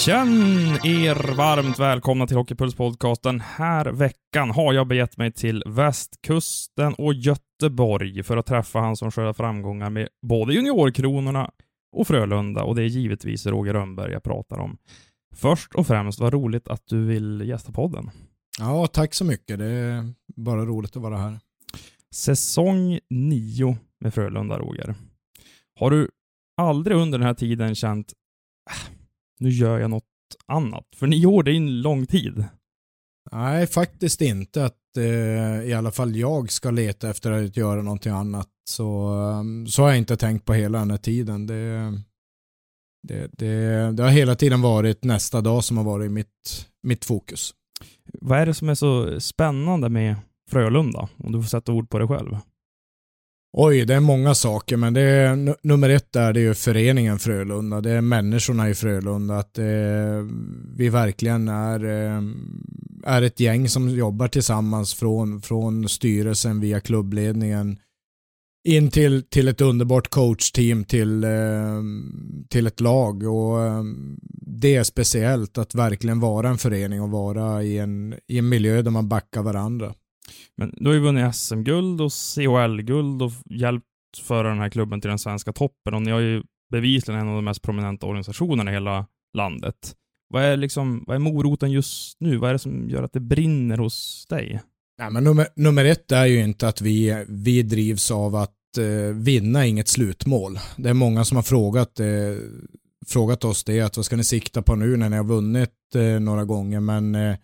Känn er varmt välkomna till Hockeypuls podcast. Den här veckan har jag begett mig till västkusten och Göteborg för att träffa han som skördar framgångar med både juniorkronorna och Frölunda och det är givetvis Roger Rönnberg jag pratar om. Först och främst, vad roligt att du vill gästa podden. Ja, tack så mycket. Det är bara roligt att vara här. Säsong 9 med Frölunda, Roger. Har du aldrig under den här tiden känt äh, nu gör jag något annat. För nio år, det är en lång tid. Nej, faktiskt inte att eh, i alla fall jag ska leta efter att göra någonting annat. Så, um, så har jag inte tänkt på hela den här tiden. Det, det, det, det har hela tiden varit nästa dag som har varit mitt, mitt fokus. Vad är det som är så spännande med Frölunda? Om du får sätta ord på det själv. Oj, det är många saker, men det är, nummer ett är det ju föreningen Frölunda. Det är människorna i Frölunda. Att det, vi verkligen är, eh, är ett gäng som jobbar tillsammans från, från styrelsen via klubbledningen in till, till ett underbart coachteam till, eh, till ett lag. Och eh, det är speciellt att verkligen vara en förening och vara i en, i en miljö där man backar varandra. Men du har ju vunnit SM-guld och CHL-guld och hjälpt föra den här klubben till den svenska toppen och ni har ju bevisligen en av de mest prominenta organisationerna i hela landet. Vad är, liksom, vad är moroten just nu? Vad är det som gör att det brinner hos dig? Nej, men nummer, nummer ett är ju inte att vi, vi drivs av att eh, vinna inget slutmål. Det är många som har frågat, eh, frågat oss det, att vad ska ni sikta på nu när ni har vunnit eh, några gånger, men eh,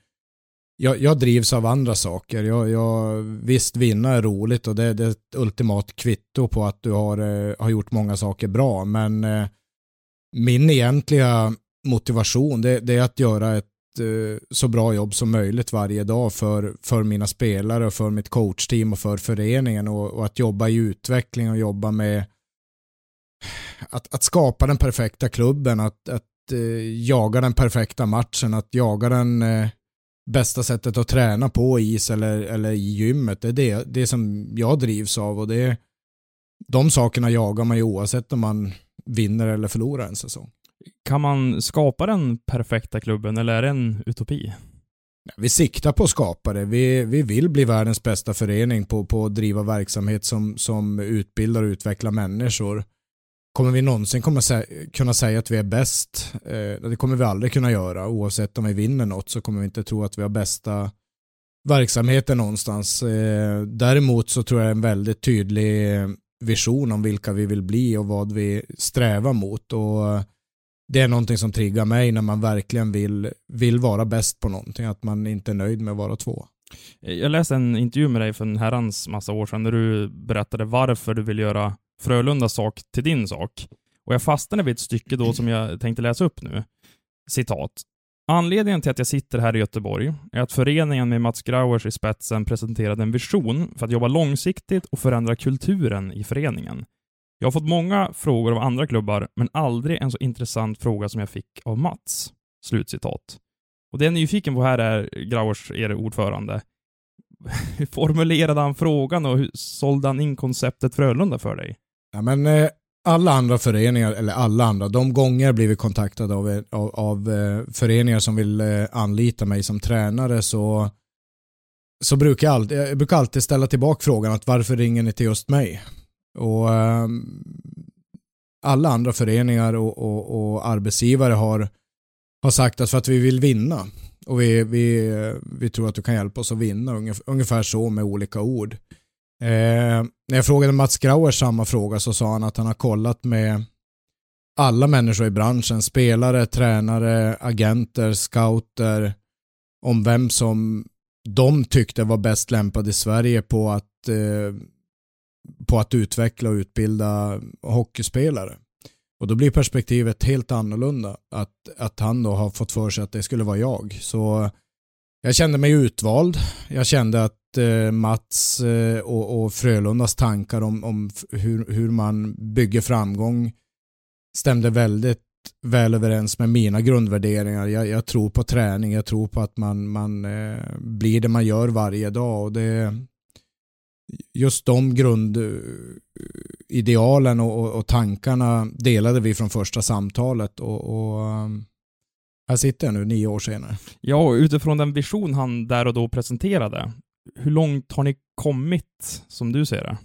jag, jag drivs av andra saker. Jag, jag, visst, vinna är roligt och det, det är ett ultimat kvitto på att du har, eh, har gjort många saker bra. Men eh, min egentliga motivation det, det, är att göra ett eh, så bra jobb som möjligt varje dag för, för mina spelare, och för mitt coachteam och för föreningen och, och att jobba i utveckling och jobba med att, att skapa den perfekta klubben, att, att eh, jaga den perfekta matchen, att jaga den eh, bästa sättet att träna på is eller, eller i gymmet. Det är det, det som jag drivs av och det, de sakerna jagar man ju oavsett om man vinner eller förlorar en säsong. Kan man skapa den perfekta klubben eller är det en utopi? Vi siktar på att skapa det. Vi, vi vill bli världens bästa förening på, på att driva verksamhet som, som utbildar och utvecklar människor. Kommer vi någonsin komma kunna säga att vi är bäst? Eh, det kommer vi aldrig kunna göra. Oavsett om vi vinner något så kommer vi inte tro att vi har bästa verksamheten någonstans. Eh, däremot så tror jag en väldigt tydlig vision om vilka vi vill bli och vad vi strävar mot. Och det är någonting som triggar mig när man verkligen vill, vill vara bäst på någonting. Att man inte är nöjd med att vara två. Eh, jag läste en intervju med dig för en herrans massa år sedan där du berättade varför du vill göra Frölundas sak till din sak. Och jag fastnade vid ett stycke då som jag tänkte läsa upp nu. Citat. Anledningen till att jag sitter här i Göteborg är att föreningen med Mats Grauers i spetsen presenterade en vision för att jobba långsiktigt och förändra kulturen i föreningen. Jag har fått många frågor av andra klubbar, men aldrig en så intressant fråga som jag fick av Mats. Slutcitat. Och det jag är nyfiken på här är Grauers, er ordförande. Hur formulerade han frågan och hur sålde han in konceptet Frölunda för dig? Ja, men, eh, alla andra föreningar, eller alla andra, de gånger jag blivit kontaktade av, eh, av, av eh, föreningar som vill eh, anlita mig som tränare så, så brukar jag, alltid, jag brukar alltid ställa tillbaka frågan att varför ringer ni till just mig? Och eh, alla andra föreningar och, och, och, arbetsgivare har, har sagt att för att vi vill vinna och vi, vi, eh, vi tror att du kan hjälpa oss att vinna, ungefär så med olika ord. Eh, när jag frågade Mats Grauer samma fråga så sa han att han har kollat med alla människor i branschen, spelare, tränare, agenter, scouter, om vem som de tyckte var bäst lämpad i Sverige på att, eh, på att utveckla och utbilda hockeyspelare. Och då blir perspektivet helt annorlunda. Att, att han då har fått för sig att det skulle vara jag. Så jag kände mig utvald. Jag kände att eh, Mats eh, och, och Frölundas tankar om, om hur, hur man bygger framgång stämde väldigt väl överens med mina grundvärderingar. Jag, jag, tror på träning, jag tror på att man, man eh, blir det man gör varje dag. Och det, just de grundidealen eh, och, och, och, tankarna delade vi från första samtalet. och, och eh, här sitter jag nu nio år senare. Ja, och utifrån den vision han där och då presenterade, hur långt har ni kommit som du ser det?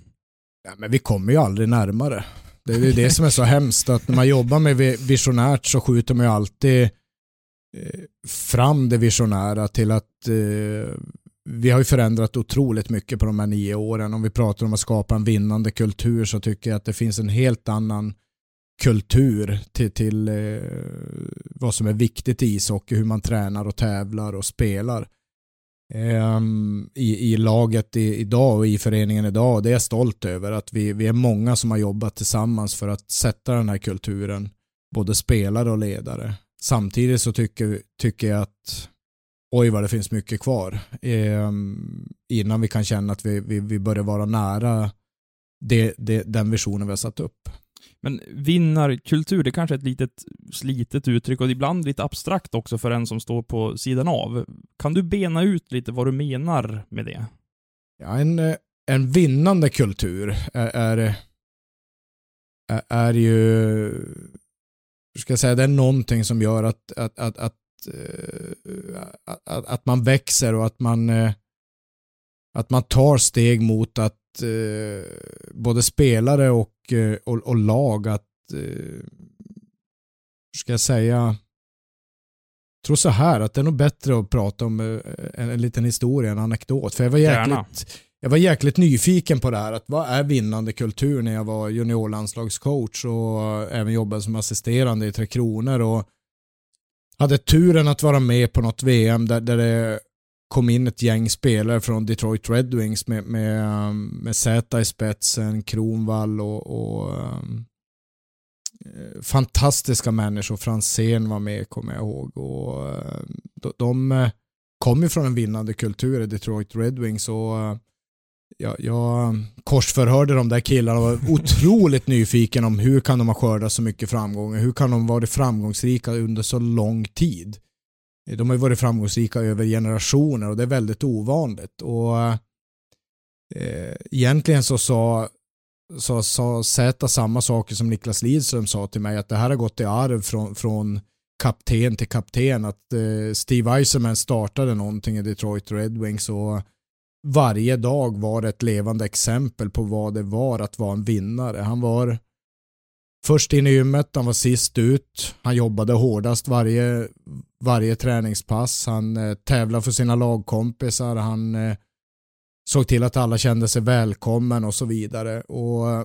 Ja, men vi kommer ju aldrig närmare. Det är det som är så hemskt, att när man jobbar med visionärt så skjuter man ju alltid eh, fram det visionära till att eh, vi har ju förändrat otroligt mycket på de här nio åren. Om vi pratar om att skapa en vinnande kultur så tycker jag att det finns en helt annan kultur till, till eh, vad som är viktigt i ishockey, hur man tränar och tävlar och spelar eh, i, i laget i, idag och i föreningen idag. Det är jag stolt över att vi, vi är många som har jobbat tillsammans för att sätta den här kulturen, både spelare och ledare. Samtidigt så tycker, tycker jag att oj vad det finns mycket kvar eh, innan vi kan känna att vi, vi, vi börjar vara nära det, det, den visionen vi har satt upp. Men vinnarkultur, det kanske är ett litet slitet uttryck och ibland lite abstrakt också för en som står på sidan av. Kan du bena ut lite vad du menar med det? Ja, en, eh, en vinnande kultur är, är, är ju, hur ska jag säga, det är någonting som gör att, att, att, att, eh, att, att man växer och att man, eh, att man tar steg mot att både spelare och, och, och, lag att, eh, ska jag säga, tror så här att det är nog bättre att prata om eh, en, en liten historia, en anekdot. För jag var jäkligt, jag var jäkligt nyfiken på det här, att vad är vinnande kultur när jag var juniorlandslagscoach och även jobbade som assisterande i Tre Kronor och hade turen att vara med på något VM där, där det kom in ett gäng spelare från Detroit Red Wings med, med, um, med Zäta i spetsen, Kronvall och, och um, eh, fantastiska människor. Franzén var med kommer jag ihåg. Och, uh, de, de uh, kom ju från en vinnande kultur i Detroit Red Wings och uh, jag, jag korsförhörde de där killarna och var otroligt nyfiken om hur kan de ha skördat så mycket framgångar? Hur kan de vara framgångsrika under så lång tid? Eh, de har ju varit framgångsrika över generationer och det är väldigt ovanligt. Och eh, Egentligen så sa så sa Zäta samma saker som Niklas Lidström sa till mig att det här har gått i arv från, från kapten till kapten att eh, Steve Eisenman startade någonting i Detroit Red Wings och varje dag var ett levande exempel på vad det var att vara en vinnare. Han var först in i gymmet, han var sist ut, han jobbade hårdast varje, varje träningspass. Han eh, tävlade för sina lagkompisar. Han eh, såg till att alla kände sig välkommen och så vidare. Och eh,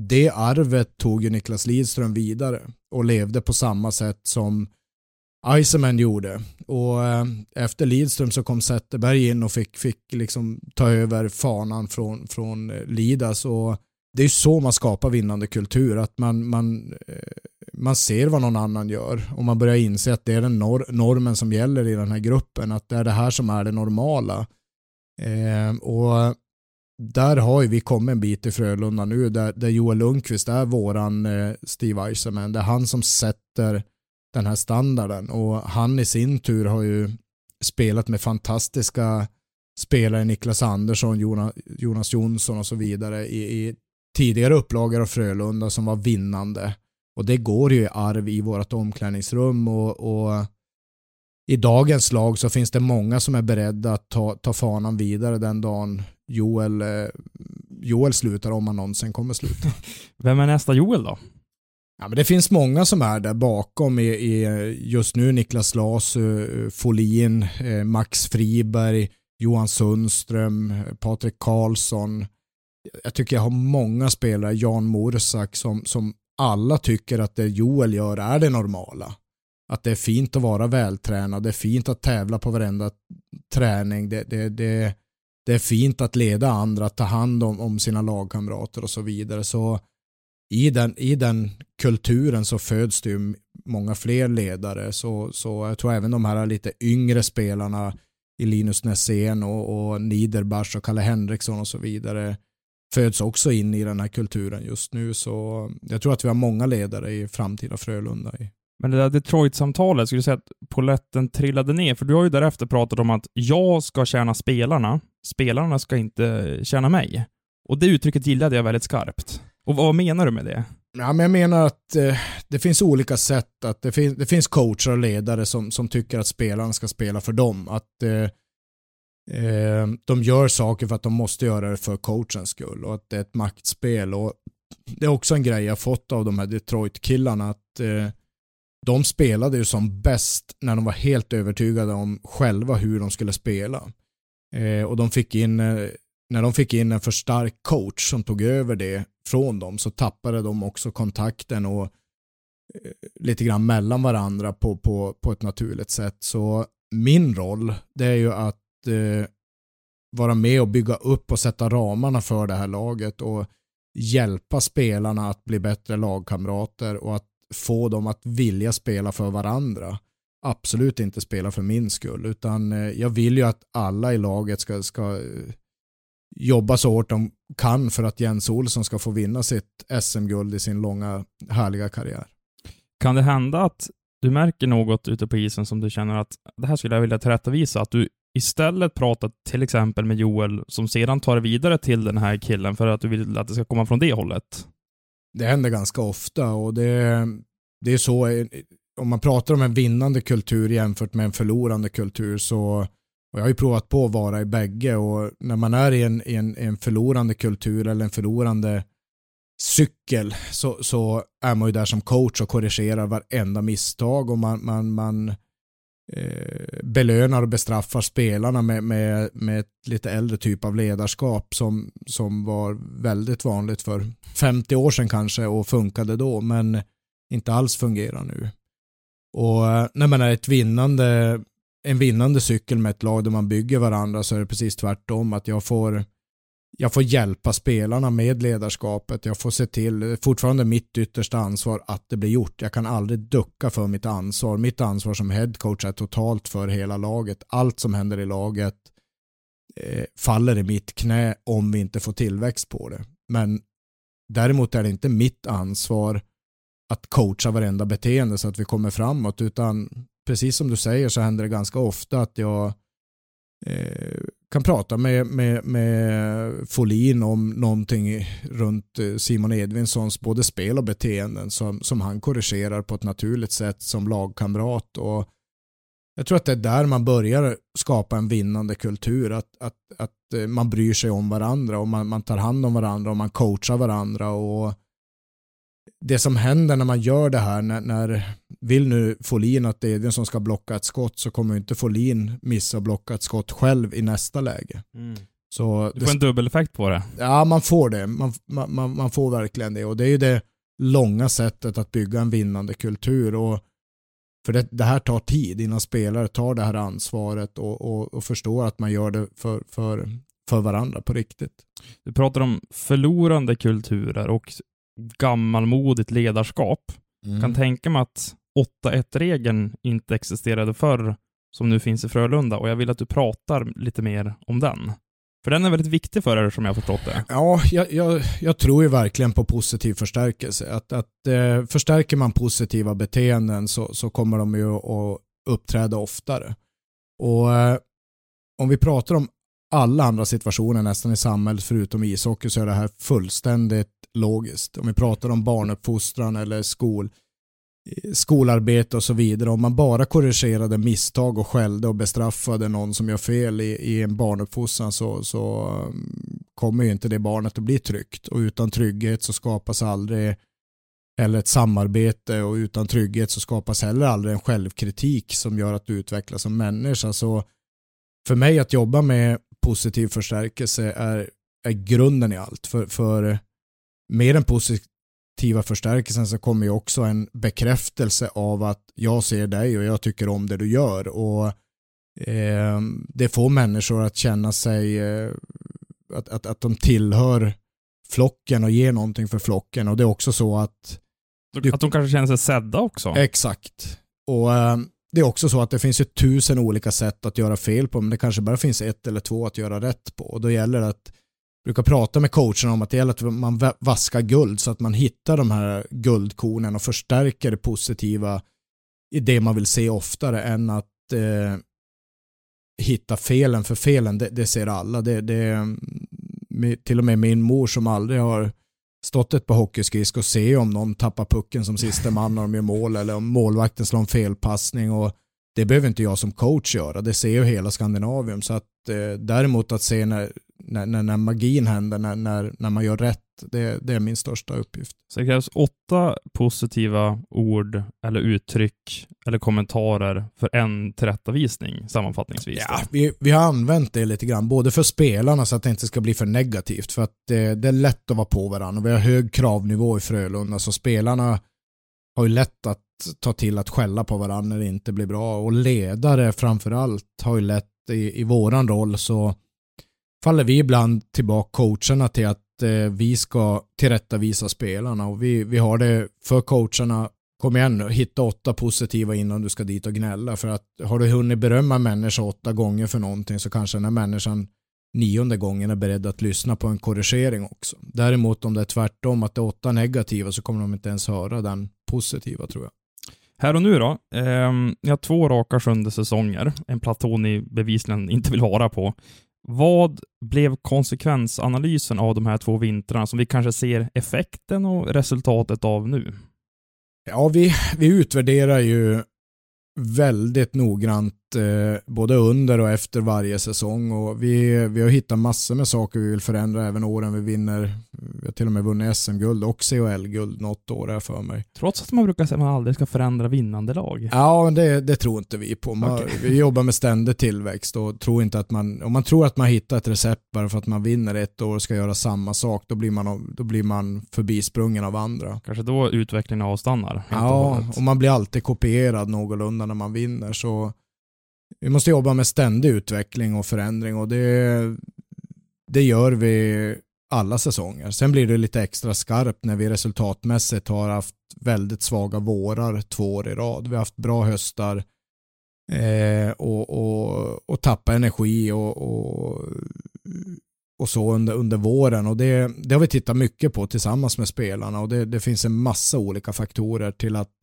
det arvet tog ju Niklas Lidström vidare och levde på samma sätt som Iceman gjorde. Och eh, efter Lidström så kom Zetterberg in och fick, fick liksom ta över fanan från, från eh, Lidas. Och det är så man skapar vinnande kultur, att man, man, eh, man ser vad någon annan gör och man börjar inse att det är den nor normen som gäller i den här gruppen, att det är det här som är det normala. Eh, och där har vi kommit en bit i Frölunda nu, där, där Joel Lundqvist är våran eh, Steve Eisenman. Det är han som sätter den här standarden och han i sin tur har ju spelat med fantastiska spelare, Niklas Andersson, Jonas Jonsson och så vidare i, i tidigare upplagor av Frölunda som var vinnande. Och det går ju i arv i vårt omklädningsrum och, och i dagens lag så finns det många som är beredda att ta, ta fanan vidare den dagen Joel, eh, Joel slutar om han någonsin kommer sluta. Vem är nästa Joel då? Ja, men det finns många som är där bakom i, i just nu Niklas Las, uh, Folin, uh, Max Friberg, Johan Sundström, Patrik Karlsson, jag tycker jag har många spelare, Jan Morsak, som, som alla tycker att det Joel gör är det normala. att det är fint att vara vältränad, det är fint att tävla på varenda träning, det, det, det, det är fint att leda andra, att ta hand om, om sina lagkamrater och så vidare. Så i den, i den kulturen så föds det ju många fler ledare. Så, så jag tror även de här lite yngre spelarna i Linus Nässén och, och Niederbach och Kalle Henriksson och så vidare föds också in i den här kulturen just nu. Så jag tror att vi har många ledare i framtida Frölunda. Men det där Detroit-samtalet, skulle du säga att poletten trillade ner? För du har ju därefter pratat om att jag ska tjäna spelarna, spelarna ska inte tjäna mig. Och det uttrycket gillade jag väldigt skarpt. Och vad menar du med det? Ja, men jag menar att eh, det finns olika sätt. att Det, fin det finns coacher och ledare som, som tycker att spelarna ska spela för dem. Att eh, eh, de gör saker för att de måste göra det för coachens skull och att det är ett maktspel. Och det är också en grej jag fått av de här Detroit-killarna att eh, de spelade ju som bäst när de var helt övertygade om själva hur de skulle spela. Eh, och de fick in eh, när de fick in en för stark coach som tog över det från dem så tappade de också kontakten och eh, lite grann mellan varandra på, på, på ett naturligt sätt. Så min roll det är ju att eh, vara med och bygga upp och sätta ramarna för det här laget och hjälpa spelarna att bli bättre lagkamrater och att få dem att vilja spela för varandra. Absolut inte spela för min skull, utan eh, jag vill ju att alla i laget ska, ska eh, jobba så hårt de kan för att Jens Olsson ska få vinna sitt SM-guld i sin långa härliga karriär. Kan det hända att du märker något ute på isen som du känner att det här skulle jag vilja tillrättavisa? Att du istället pratat till exempel med Joel som sedan tar det vidare till den här killen för att du vill att det ska komma från det hållet? Det händer ganska ofta och det, det är så, om man pratar om en vinnande kultur jämfört med en förlorande kultur så och jag har ju provat på att vara i bägge och när man är i en, i en, en förlorande kultur eller en förlorande cykel så, så är man ju där som coach och korrigerar varenda misstag och man, man, man eh, Eh, belönar och bestraffar spelarna med, med, med ett lite äldre typ av ledarskap som, som var väldigt vanligt för 50 år sedan kanske och funkade då men inte alls fungerar nu. Och när man är ett vinnande en vinnande cykel med ett lag där man bygger varandra så är det precis tvärtom. Att jag får, jag får hjälpa spelarna med ledarskapet. Jag får se till, fortfarande mitt yttersta ansvar att det blir gjort. Jag kan aldrig ducka för mitt ansvar. Mitt ansvar som headcoach är totalt för hela laget. Allt som händer i laget eh, faller i mitt knä om vi inte får tillväxt på det. Men däremot är det inte mitt ansvar att coacha varenda beteende så att vi kommer framåt utan precis som du säger så händer det ganska ofta att jag eh, kan prata med, med, med Folin om någonting runt eh, Simon Edvinssons både spel och beteenden som, som han korrigerar på ett naturligt sätt som lagkamrat. Och jag tror att det är där man börjar skapa en vinnande kultur. Att, att, att eh, man bryr sig om varandra och man, man tar hand om varandra och man coachar varandra. och det som händer när man gör det här, när, när vill nu Folin att det är den som ska blocka ett skott så kommer inte Folin missa att blocka ett skott själv i nästa läge. Mm. Så du får det, en dubbeleffekt på det. Ja, man får det. Man, man, man får verkligen det. Och det är ju det långa sättet att bygga en vinnande kultur. Och för det, det här tar tid innan spelare tar det här ansvaret och, och, och förstår att man gör det för, för, för varandra på riktigt. Du pratar om förlorande kulturer och gammalmodigt ledarskap. Mm. Kan tänka mig att 8-1-regeln inte existerade förr, som nu finns i Frölunda, och jag vill att du pratar lite mer om den. För den är väldigt viktig för er som jag har förstått det. Ja, jag, jag, jag tror ju verkligen på positiv förstärkelse. Att, att eh, förstärker man positiva beteenden så, så kommer de ju att uppträda oftare. Och eh, om vi pratar om alla andra situationer nästan i samhället förutom ishockey så är det här fullständigt logiskt. Om vi pratar om barnuppfostran eller skol, skolarbete och så vidare. Om man bara korrigerade misstag och skällde och bestraffade någon som gör fel i, i en barnuppfostran så, så um, kommer ju inte det barnet att bli tryggt. Och utan trygghet så skapas aldrig eller ett samarbete och utan trygghet så skapas heller aldrig en självkritik som gör att du utvecklas som människa. Så för mig att jobba med positiv förstärkelse är, är grunden i allt. För, för än positiv positiva förstärkelsen så kommer ju också en bekräftelse av att jag ser dig och jag tycker om det du gör. Och eh, Det får människor att känna sig, eh, att, att, att de tillhör flocken och ger någonting för flocken. Och det är också så att... Att de kanske känner sig sedda också. Exakt. Och eh, det är också så att det finns ju tusen olika sätt att göra fel på, men det kanske bara finns ett eller två att göra rätt på. Och då gäller det att brukar prata med coacherna om att det gäller att man vaskar guld så att man hittar de här guldkornen och förstärker det positiva i det man vill se oftare än att eh, hitta felen för felen. Det, det ser alla. Det, det, till och med min mor som aldrig har stått ett par hockeyskridskor ser om någon tappar pucken som sista man när de gör mål eller om målvakten slår en felpassning och det behöver inte jag som coach göra. Det ser ju hela Skandinavium. Så att eh, däremot att se när när, när, när magin händer, när, när, när man gör rätt, det, det är min största uppgift. Så det krävs åtta positiva ord eller uttryck eller kommentarer för en tillrättavisning sammanfattningsvis? Ja, vi, vi har använt det lite grann, både för spelarna så att det inte ska bli för negativt, för att det, det är lätt att vara på varandra och vi har hög kravnivå i Frölunda, så spelarna har ju lätt att ta till att skälla på varandra när det inte blir bra och ledare framförallt har ju lätt i, i våran roll så faller vi ibland tillbaka coacherna till att eh, vi ska tillrättavisa spelarna och vi, vi har det för coacherna kom igen nu, hitta åtta positiva innan du ska dit och gnälla. För att har du hunnit berömma en människa åtta gånger för någonting så kanske den här människan nionde gången är beredd att lyssna på en korrigering också. Däremot om det är tvärtom, att det är åtta negativa så kommer de inte ens höra den positiva tror jag. Här och nu då. Eh, ni har två raka sjunde säsonger, en platå ni bevisligen inte vill vara på. Vad blev konsekvensanalysen av de här två vintrarna som vi kanske ser effekten och resultatet av nu? Ja, vi, vi utvärderar ju väldigt noggrant både under och efter varje säsong och vi, vi har hittat massor med saker vi vill förändra även åren vi vinner. Vi har till och med vunnit SM-guld och CHL-guld något år här för mig. Trots att man brukar säga att man aldrig ska förändra vinnande lag. Ja, det, det tror inte vi på. Man, okay. Vi jobbar med ständig tillväxt och tror inte att man, om man tror att man hittar ett recept bara för att man vinner ett år och ska göra samma sak, då blir man, då blir man förbisprungen av andra. Kanske då utvecklingen avstannar. Ja, och, och man blir alltid kopierad någorlunda när man vinner. Så vi måste jobba med ständig utveckling och förändring och det, det gör vi alla säsonger. Sen blir det lite extra skarpt när vi resultatmässigt har haft väldigt svaga vårar två år i rad. Vi har haft bra höstar eh, och, och, och tappa energi och, och, och så under, under våren. Och det, det har vi tittat mycket på tillsammans med spelarna och det, det finns en massa olika faktorer till att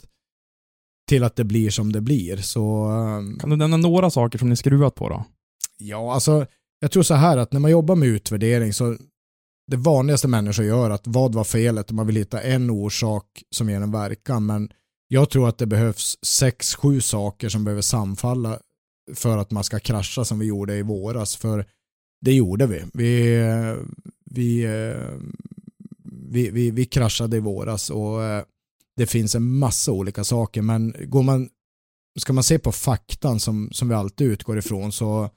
till att det blir som det blir. Så, ehm, kan du nämna några saker som ni skruvat på då? Ja, alltså jag tror så här att när man jobbar med utvärdering så det vanligaste människor gör att vad var felet? Man vill hitta en orsak som ger en verkan. Men jag tror att det behövs sex, sju saker som behöver samfalla för att man ska krascha som vi gjorde i våras. För det gjorde vi. Vi, vi, vi, vi, vi kraschade i våras och eh, det finns en massa olika saker men går man, ska man se på faktan som, som vi alltid utgår ifrån så,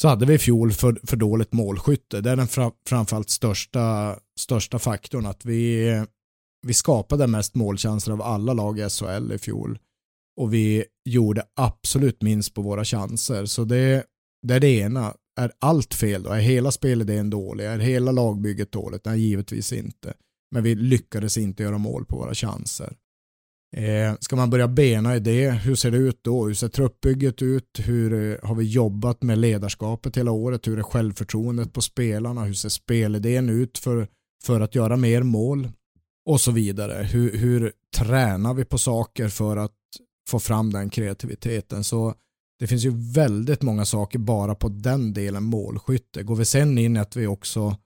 så hade vi i fjol för, för dåligt målskytte. Det är den fra, framförallt största, största faktorn att vi, vi skapade mest målchanser av alla lag i SHL i fjol och vi gjorde absolut minst på våra chanser. Så det, det är det ena. Är allt fel då? Är hela spelidén dålig? Är hela lagbygget dåligt? Nej, givetvis inte. Men vi lyckades inte göra mål på våra chanser. Eh, ska man börja bena i det, hur ser det ut då? Hur ser truppbygget ut? Hur eh, har vi jobbat med ledarskapet hela året? Hur är självförtroendet på spelarna? Hur ser spelidén ut för, för att göra mer mål? Och så vidare. Hur, hur tränar vi på saker för att få fram den kreativiteten? Så det finns ju väldigt många saker bara på den delen målskytte. Går vi sen in i att vi också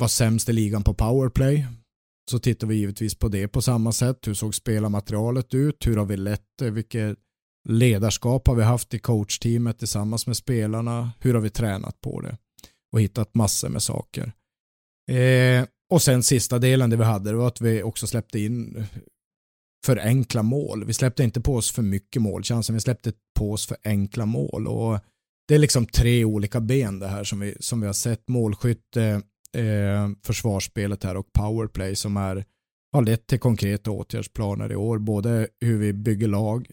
var sämst i ligan på powerplay så tittar vi givetvis på det på samma sätt. Hur såg spelarmaterialet ut? Hur har vi lett det? Vilket ledarskap har vi haft i coachteamet tillsammans med spelarna? Hur har vi tränat på det? Och hittat massor med saker. Eh, och sen sista delen det vi hade det var att vi också släppte in för enkla mål. Vi släppte inte på oss för mycket målchanser, vi släppte på oss för enkla mål. Och det är liksom tre olika ben det här som vi, som vi har sett. Målskytte, eh, försvarsspelet här och powerplay som är, har lett till konkreta åtgärdsplaner i år. Både hur vi bygger lag,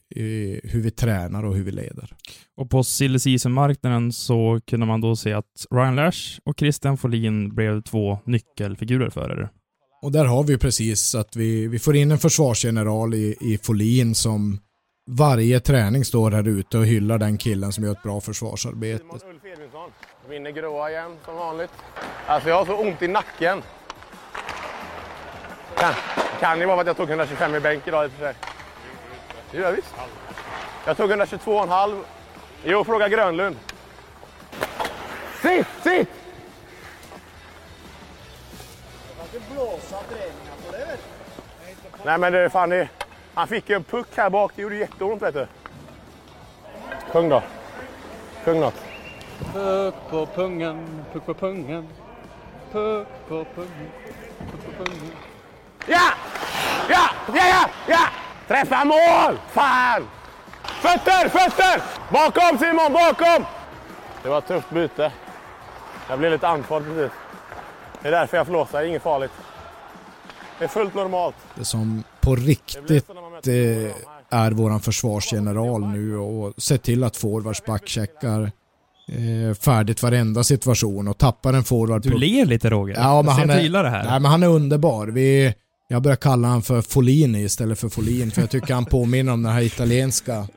hur vi tränar och hur vi leder. Och på silly season-marknaden så kunde man då se att Ryan Lash och Christian Folin blev två nyckelfigurer för er. Och där har vi precis att vi, vi får in en försvarsgeneral i, i Folin som varje träning står här ute och hyllar den killen som gör ett bra försvarsarbete. Ulf Edvinsson vinner gråa igen som vanligt. Alltså jag har så ont i nacken. Kan, kan ju vara att jag tog 125 i bänk idag i och för sig. Det gör jag visst. Jag tog 122,5. Jo, fråga Grönlund. Sitt, sitt! Nej men det är fan det. Han fick en puck här bak, det gjorde jätteont vet du. Sjung då. Sjung något. Puck på pungen, puck på pungen. Puck på pungen, puck på pungen. Ja! Ja! Ja, ja, ja! Träffa mål! Fan! Fötter, fötter! Bakom Simon, bakom! Det var ett tufft byte. Jag blev lite andfådd precis. Det är därför jag flåsar, inget farligt. Det är fullt normalt. Det som på riktigt eh, är våran försvarsgeneral nu och se till att forwards backcheckar eh, färdigt varenda situation och tappar en forward. Du ler lite Roger. Ja, men jag han ser är, det här. Nej, men han är underbar. Vi, jag börjar kalla honom för Folini istället för Folin för jag tycker han påminner om den här italienska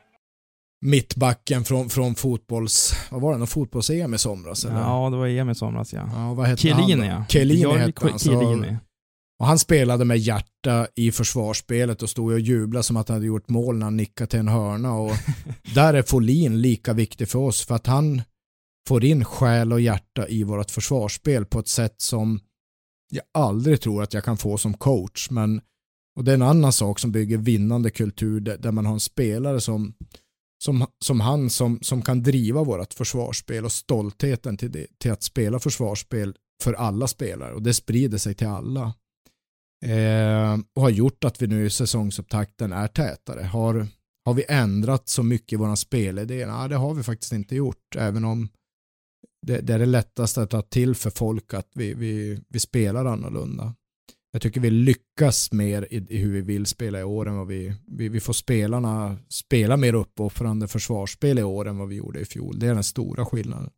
mittbacken från, från fotbolls... Vad var det? Någon fotbolls-EM i somras? Eller? Ja, det var EM i somras ja. ja vad hette Chiellini han då? ja. Chiellini hette han. Så, Chiellini. Och han spelade med hjärta i försvarsspelet och stod och jublade som att han hade gjort mål när han nickade till en hörna. Och där är Folin lika viktig för oss för att han får in själ och hjärta i vårt försvarsspel på ett sätt som jag aldrig tror att jag kan få som coach. Men, och det är en annan sak som bygger vinnande kultur där, man har en spelare som, som, som han som, som kan driva vårt försvarsspel och stoltheten till, det, till att spela försvarsspel för alla spelare och det sprider sig till alla. Eh, och har gjort att vi nu i säsongsupptakten är tätare. Har, har vi ändrat så mycket i våran spelidé? Nej, det har vi faktiskt inte gjort, även om det, det är det lättaste att ta till för folk att vi, vi, vi spelar annorlunda. Jag tycker vi lyckas mer i, i hur vi vill spela i år än vad vi, vi, vi får spelarna spela mer uppoffrande försvarsspel i år än vad vi gjorde i fjol. Det är den stora skillnaden.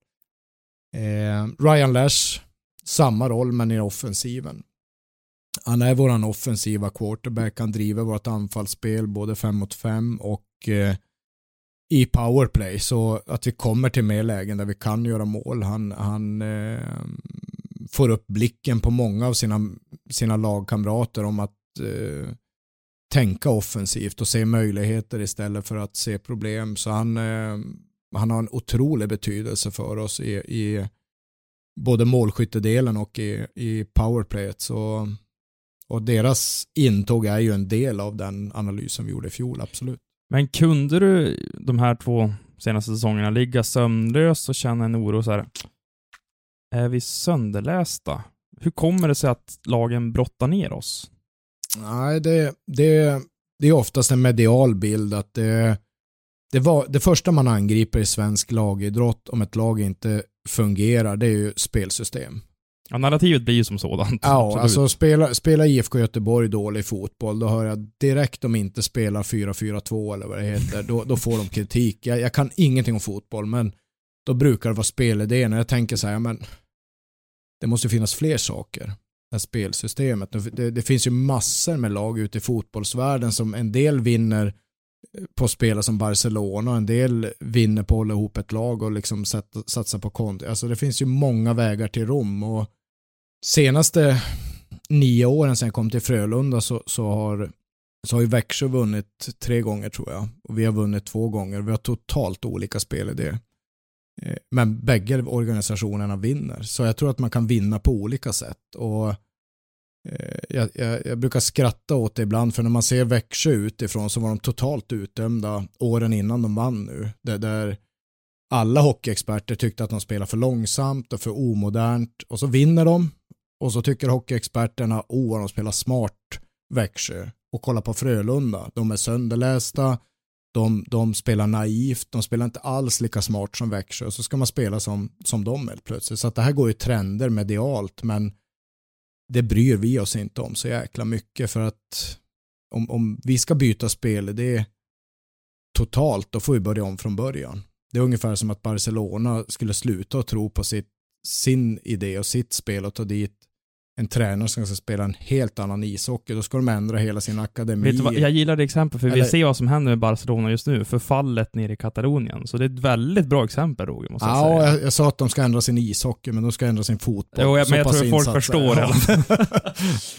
Eh, Ryan Lash, samma roll men i offensiven. Han är våran offensiva quarterback, han driver vårt anfallsspel både fem mot fem och eh, i powerplay så att vi kommer till mer lägen där vi kan göra mål. Han, han eh, får upp blicken på många av sina, sina lagkamrater om att eh, tänka offensivt och se möjligheter istället för att se problem. Så han, eh, han har en otrolig betydelse för oss i, i både målskyttedelen och i, i powerplayet. Så, och deras intåg är ju en del av den analysen vi gjorde i fjol, absolut. Men kunde du de här två senaste säsongerna ligga sömnlös och känna en oro så här? Är vi sönderlästa? Hur kommer det sig att lagen brottar ner oss? Nej, det, det, det är oftast en medial bild att det, det, var, det första man angriper i svensk lagidrott om ett lag inte fungerar, det är ju spelsystem. Ja, narrativet blir ju som sådant. Ja, Absolut. alltså spela, spela IFK Göteborg dålig fotboll, då hör jag direkt de inte spelar 4-4-2 eller vad det heter, då, då får de kritik. Jag, jag kan ingenting om fotboll, men då brukar det vara spelidén och jag tänker så här, men det måste finnas fler saker. Här spelsystemet. Det, det finns ju massor med lag ute i fotbollsvärlden som en del vinner på spela som Barcelona en del vinner på att hålla ihop ett lag och liksom satsa på konto. Alltså det finns ju många vägar till Rom och senaste nio åren sen jag kom till Frölunda så, så, har, så har ju Växjö vunnit tre gånger tror jag och vi har vunnit två gånger. Vi har totalt olika spelidéer. Eh, men bägge organisationerna vinner. Så jag tror att man kan vinna på olika sätt. Och eh, jag, jag, jag brukar skratta åt det ibland för när man ser Växjö utifrån så var de totalt utdömda åren innan de vann nu. Det där alla hockeyexperter tyckte att de spelade för långsamt och för omodernt och så vinner de och så tycker hockeyexperterna oh de spelar smart Växjö och kolla på Frölunda. De är sönderlästa, de, de spelar naivt, de spelar inte alls lika smart som Växjö och så ska man spela som, som de helt plötsligt. Så att det här går ju trender medialt men det bryr vi oss inte om så jäkla mycket för att om, om vi ska byta spel, det är totalt, då får vi börja om från början. Det är ungefär som att Barcelona skulle sluta att tro på sitt, sin idé och sitt spel och ta dit en tränare som ska spela en helt annan ishockey. Då ska de ändra hela sin akademi. Vet vad, jag gillar det exempel, för vi Eller- ser vad som händer med Barcelona just nu, förfallet nere i Katalonien. Så det är ett väldigt bra exempel, Roger, måste jag Ja, säga. jag, jag sa att de ska ändra sin ishockey, men de ska ändra sin fotboll. Jo, jag, men jag tror att folk förstår jag. fall.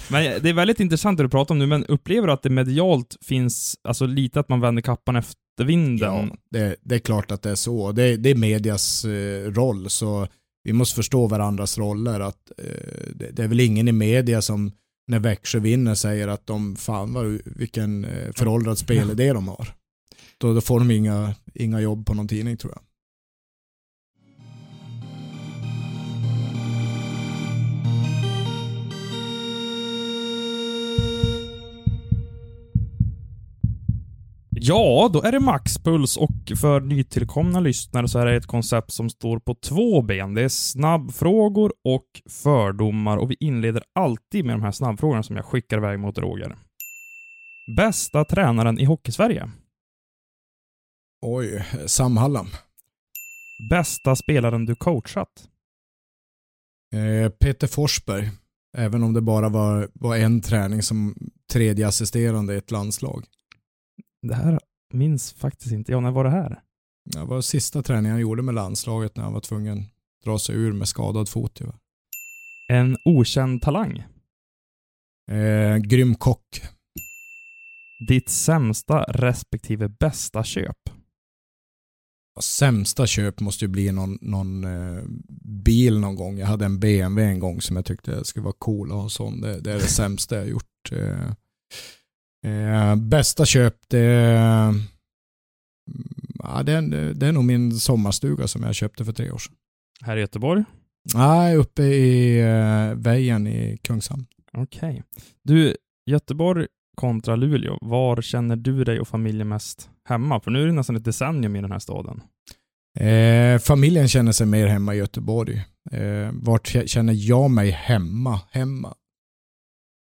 Men det är väldigt intressant det du pratar om nu, men upplever du att det medialt finns, alltså lite att man vänder kappan efter vinden? Ja, det, det är klart att det är så. Det, det är medias eh, roll, så vi måste förstå varandras roller. Att, eh, det, det är väl ingen i media som när Växjö vinner säger att de, fan vad, vilken eh, föråldrad spelidé de har. Då, då får de inga, inga jobb på någon tidning tror jag. Ja, då är det maxpuls och för nytillkomna lyssnare så är det ett koncept som står på två ben. Det är snabbfrågor och fördomar och vi inleder alltid med de här snabbfrågorna som jag skickar iväg mot Roger. Bästa tränaren i Hockeysverige? Oj, Sam Hallam. Bästa spelaren du coachat? Eh, Peter Forsberg, även om det bara var, var en träning som tredje assisterande i ett landslag. Det här minns faktiskt inte jag. När var det här? Det var sista träningen han gjorde med landslaget när han var tvungen att dra sig ur med skadad fot. Tyvärr. En okänd talang? Eh, grym kock. Ditt sämsta respektive bästa köp? Sämsta köp måste ju bli någon, någon eh, bil någon gång. Jag hade en BMW en gång som jag tyckte skulle vara cool att ha sån. Det, det är det sämsta jag gjort. Eh, eh, bästa köp det, ja, det, är, det är nog min sommarstuga som jag köpte för tre år sedan. Här i Göteborg? Nej, uppe i eh, Väjen i Kungshamn. Okej. Du, Göteborg kontra Luleå. Var känner du dig och familjen mest hemma? För nu är det nästan ett decennium i den här staden. Eh, familjen känner sig mer hemma i Göteborg. Eh, vart känner jag mig hemma? Hemma?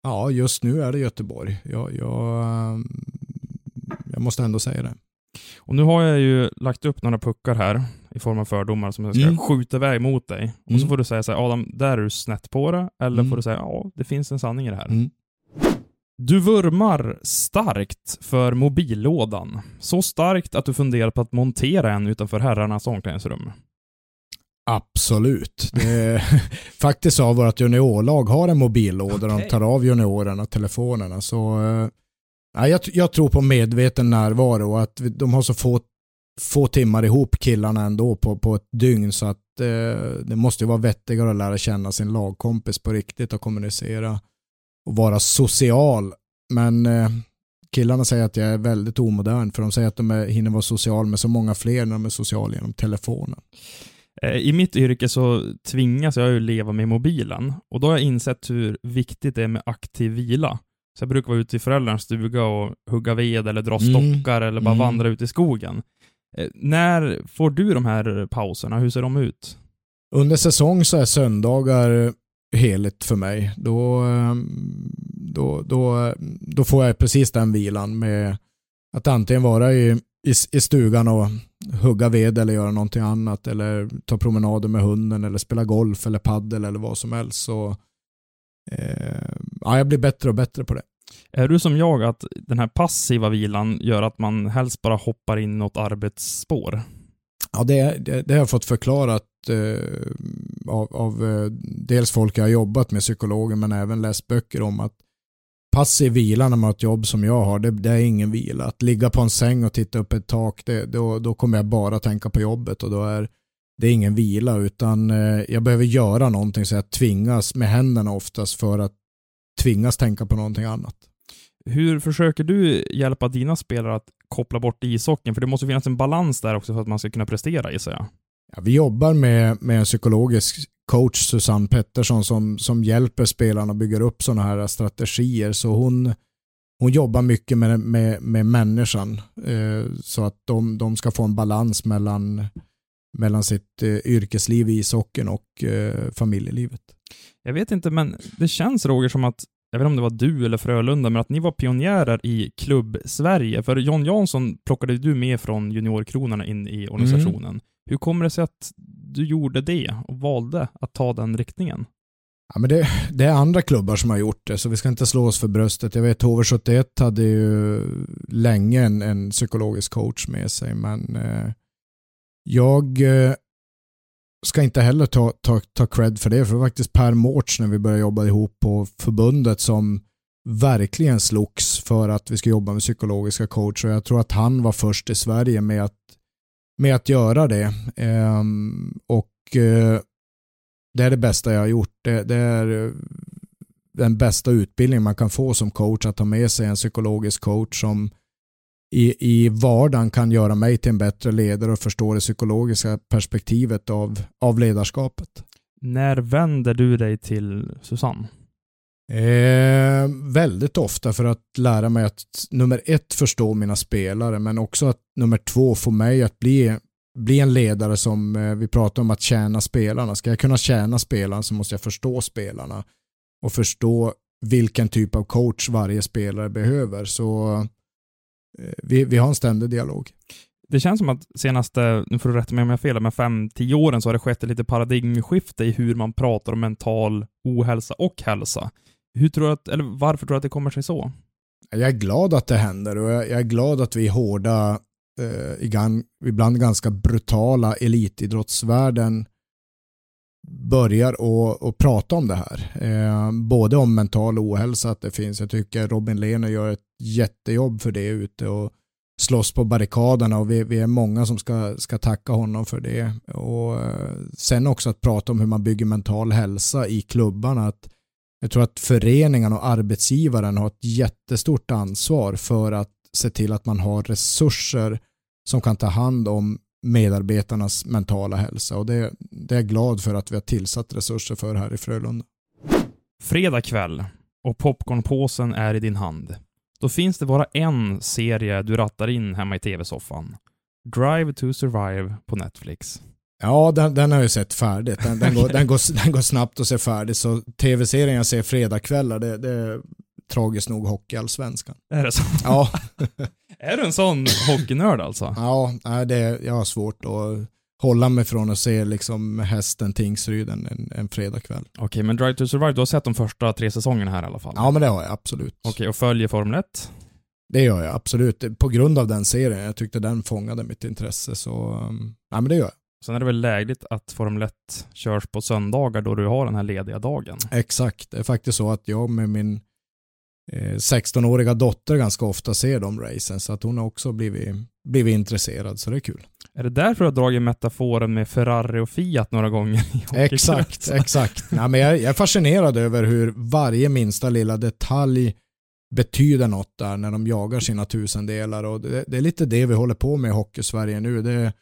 Ja, just nu är det Göteborg. Jag, jag, jag måste ändå säga det. Och nu har jag ju lagt upp några puckar här i form av fördomar som jag ska Mm. skjuta iväg mot dig. Och så Mm. får du säga så här, Adam, där är du snett på det. Eller Mm. får du säga, ja, det finns en sanning i det här. Mm. Du vurmar starkt för mobillådan. Så starkt att du funderar på att montera en utanför herrarnas omklädningsrum. Absolut. Det, faktiskt har vårt juniorlag har en mobillåda där Okej. de tar av juniorerna telefonerna. Så, eh, jag, jag tror på medveten närvaro och att vi- de har så få, få timmar ihop killarna ändå på, på ett dygn så att eh, det måste ju vara vettigare att lära känna sin lagkompis på riktigt och kommunicera och vara social. Men eh, killarna säger att jag är väldigt omodern för de säger att de är, hinner vara social med så många fler när de är sociala genom telefonen. Eh, I mitt yrke så tvingas jag ju leva med mobilen och då har jag insett hur viktigt det är med aktiv vila. Så jag brukar vara ute i föräldrarnas stuga och hugga ved eller dra Mm. stockar eller bara Mm. vandra ut i skogen. Eh, När får du de här pauserna? Hur ser de ut? Under säsong så är söndagar heligt för mig. Då, ehm, då, då, då får jag precis den vilan med att antingen vara i, i, i stugan och hugga ved eller göra någonting annat eller ta promenader med hunden eller spela golf eller paddel eller vad som helst. Så, eh, ja, jag blir bättre och bättre på det. Är du som jag att den här passiva vilan gör att man helst bara hoppar in något arbetsspår? Ja, det, det, det har jag fått förklarat eh, av, av eh, dels folk jag har jobbat med, psykologer, men även läst böcker om att passiv vila när man har ett jobb som jag har, det, det är ingen vila. Att ligga på en säng och titta upp ett tak, det, då, då kommer jag bara tänka på jobbet och då är det är ingen vila utan eh, jag behöver göra någonting så jag tvingas med händerna oftast för att tvingas tänka på någonting annat. Hur försöker du hjälpa dina spelare att koppla bort ishockeyn? För det måste finnas en balans där också för att man ska kunna prestera gissar jag. Ja, vi jobbar med, med en psykologisk coach, Susanne Pettersson, som, som hjälper spelarna och bygger upp sådana här strategier. Så hon, hon jobbar mycket med, med, med människan eh, så att de, de ska få en balans mellan, mellan sitt eh, yrkesliv i ishockeyn och eh, familjelivet. Jag vet inte, men det känns Roger som att, jag vet inte om det var du eller Frölunda, men att ni var pionjärer i klubb-Sverige. För John Jansson plockade du med från juniorkronorna in i organisationen. Hur kommer det sig att du gjorde det och valde att ta den riktningen? Ja, men det, det är andra klubbar som har gjort det, så vi ska inte slå oss för bröstet. Jag vet HV71 hade ju länge en, en psykologisk coach med sig, men eh, jag eh, ska inte heller ta, ta, ta cred för det, för det var faktiskt Per Mårts när vi började jobba ihop på förbundet som verkligen slogs för att vi ska jobba med psykologiska coacher. Jag tror att han var först i Sverige med att, med att göra det. Ehm, och eh, det är det bästa jag har gjort. Det, det är eh, den bästa utbildning man kan få som coach, att ha med sig en psykologisk coach som i, i vardagen kan göra mig till en bättre ledare och förstå det psykologiska perspektivet av, av ledarskapet. När vänder du dig till Susanne? Eh, väldigt ofta för att lära mig att nummer ett förstå mina spelare men också att nummer två få mig att bli, bli en ledare som eh, vi pratar om att tjäna spelarna. Ska jag kunna tjäna spelarna så måste jag förstå spelarna och förstå vilken typ av coach varje spelare behöver. Så eh, vi, vi har en ständig dialog. Det känns som att senaste, nu får du rätta mig om jag har fel, men fem, tio åren så har det skett ett litet paradigmskifte i hur man pratar om mental ohälsa och hälsa. Hur tror du att, eller varför tror du att det kommer sig så? Jag är glad att det händer och jag är glad att vi hårda, eh, ibland ganska brutala elitidrottsvärlden börjar att prata om det här. Eh, både om mental ohälsa, att det finns, jag tycker Robin Lehner gör ett jättejobb för det ute och slåss på barrikaderna och vi, vi, är många som ska, ska tacka honom för det. Och eh, sen också att prata om hur man bygger mental hälsa i klubbarna. Att jag tror att föreningen och arbetsgivaren har ett jättestort ansvar för att se till att man har resurser som kan ta hand om medarbetarnas mentala hälsa och det, det är jag glad för att vi har tillsatt resurser för här i Frölunda. Fredag kväll och popcornpåsen är i din hand. Då finns det bara en serie du rattar in hemma i tv-soffan. Drive to Survive på Netflix. Ja, den, den har jag sett färdigt. Den, den, går, den, går, den går snabbt att se färdigt. Så tv-serien jag ser fredagkvällar, det, det är tragiskt nog Hockeyallsvenskan. Är det så? Ja. är du en sån hockeynörd alltså? Ja, det, jag har svårt att hålla mig från att se liksom hästen Tingsryd en, en, en fredagkväll. Okej, okay, men Drive to Survive, du har sett de första tre säsongerna här i alla fall? Ja, men det har jag absolut. Okej, okay, och följer Formel 1? Det gör jag absolut. På grund av den serien. Jag tyckte den fångade mitt intresse. Så, um, ja men det gör jag. Sen är det väl lägligt att Formel 1 körs på söndagar då du har den här lediga dagen? Exakt. Det är faktiskt så att jag med min 16-åriga eh, dotter ganska ofta ser de racen så att hon har också blivit, blivit intresserad så det är kul. Är det därför du har dragit metaforen med Ferrari och Fiat några gånger? exakt, exakt. Ja, men jag, jag är fascinerad över hur varje minsta lilla detalj betyder något där när de jagar sina tusendelar och det, det är lite det vi håller på med i Hockey-Sverige nu. Det,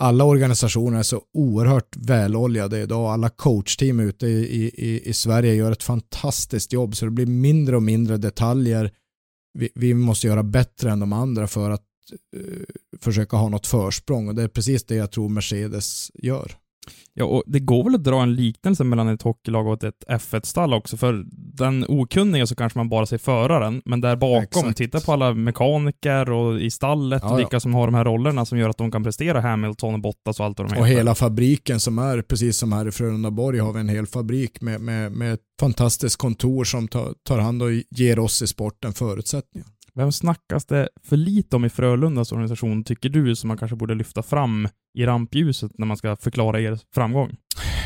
alla organisationer är så oerhört väloljade idag. Alla coachteam ute i, i, i Sverige gör ett fantastiskt jobb så det blir mindre och mindre detaljer. Vi, vi måste göra bättre än de andra för att uh, försöka ha något försprång och det är precis det jag tror Mercedes gör. Ja, och det går väl att dra en liknelse mellan ett hockeylag och ett F1-stall också, för den okunniga så kanske man bara ser föraren, men där bakom, Exakt. titta på alla mekaniker och i stallet ja, och vilka ja. som har de här rollerna som gör att de kan prestera Hamilton och Bottas och allt vad de heter. Och hela fabriken som är, precis som här i Frölundaborg har vi en hel fabrik med, med, med ett fantastiskt kontor som tar, tar hand och ger oss i sporten förutsättningar. Vem snackas det för lite om i Frölundas organisation, tycker du, som man kanske borde lyfta fram i rampljuset när man ska förklara er framgång?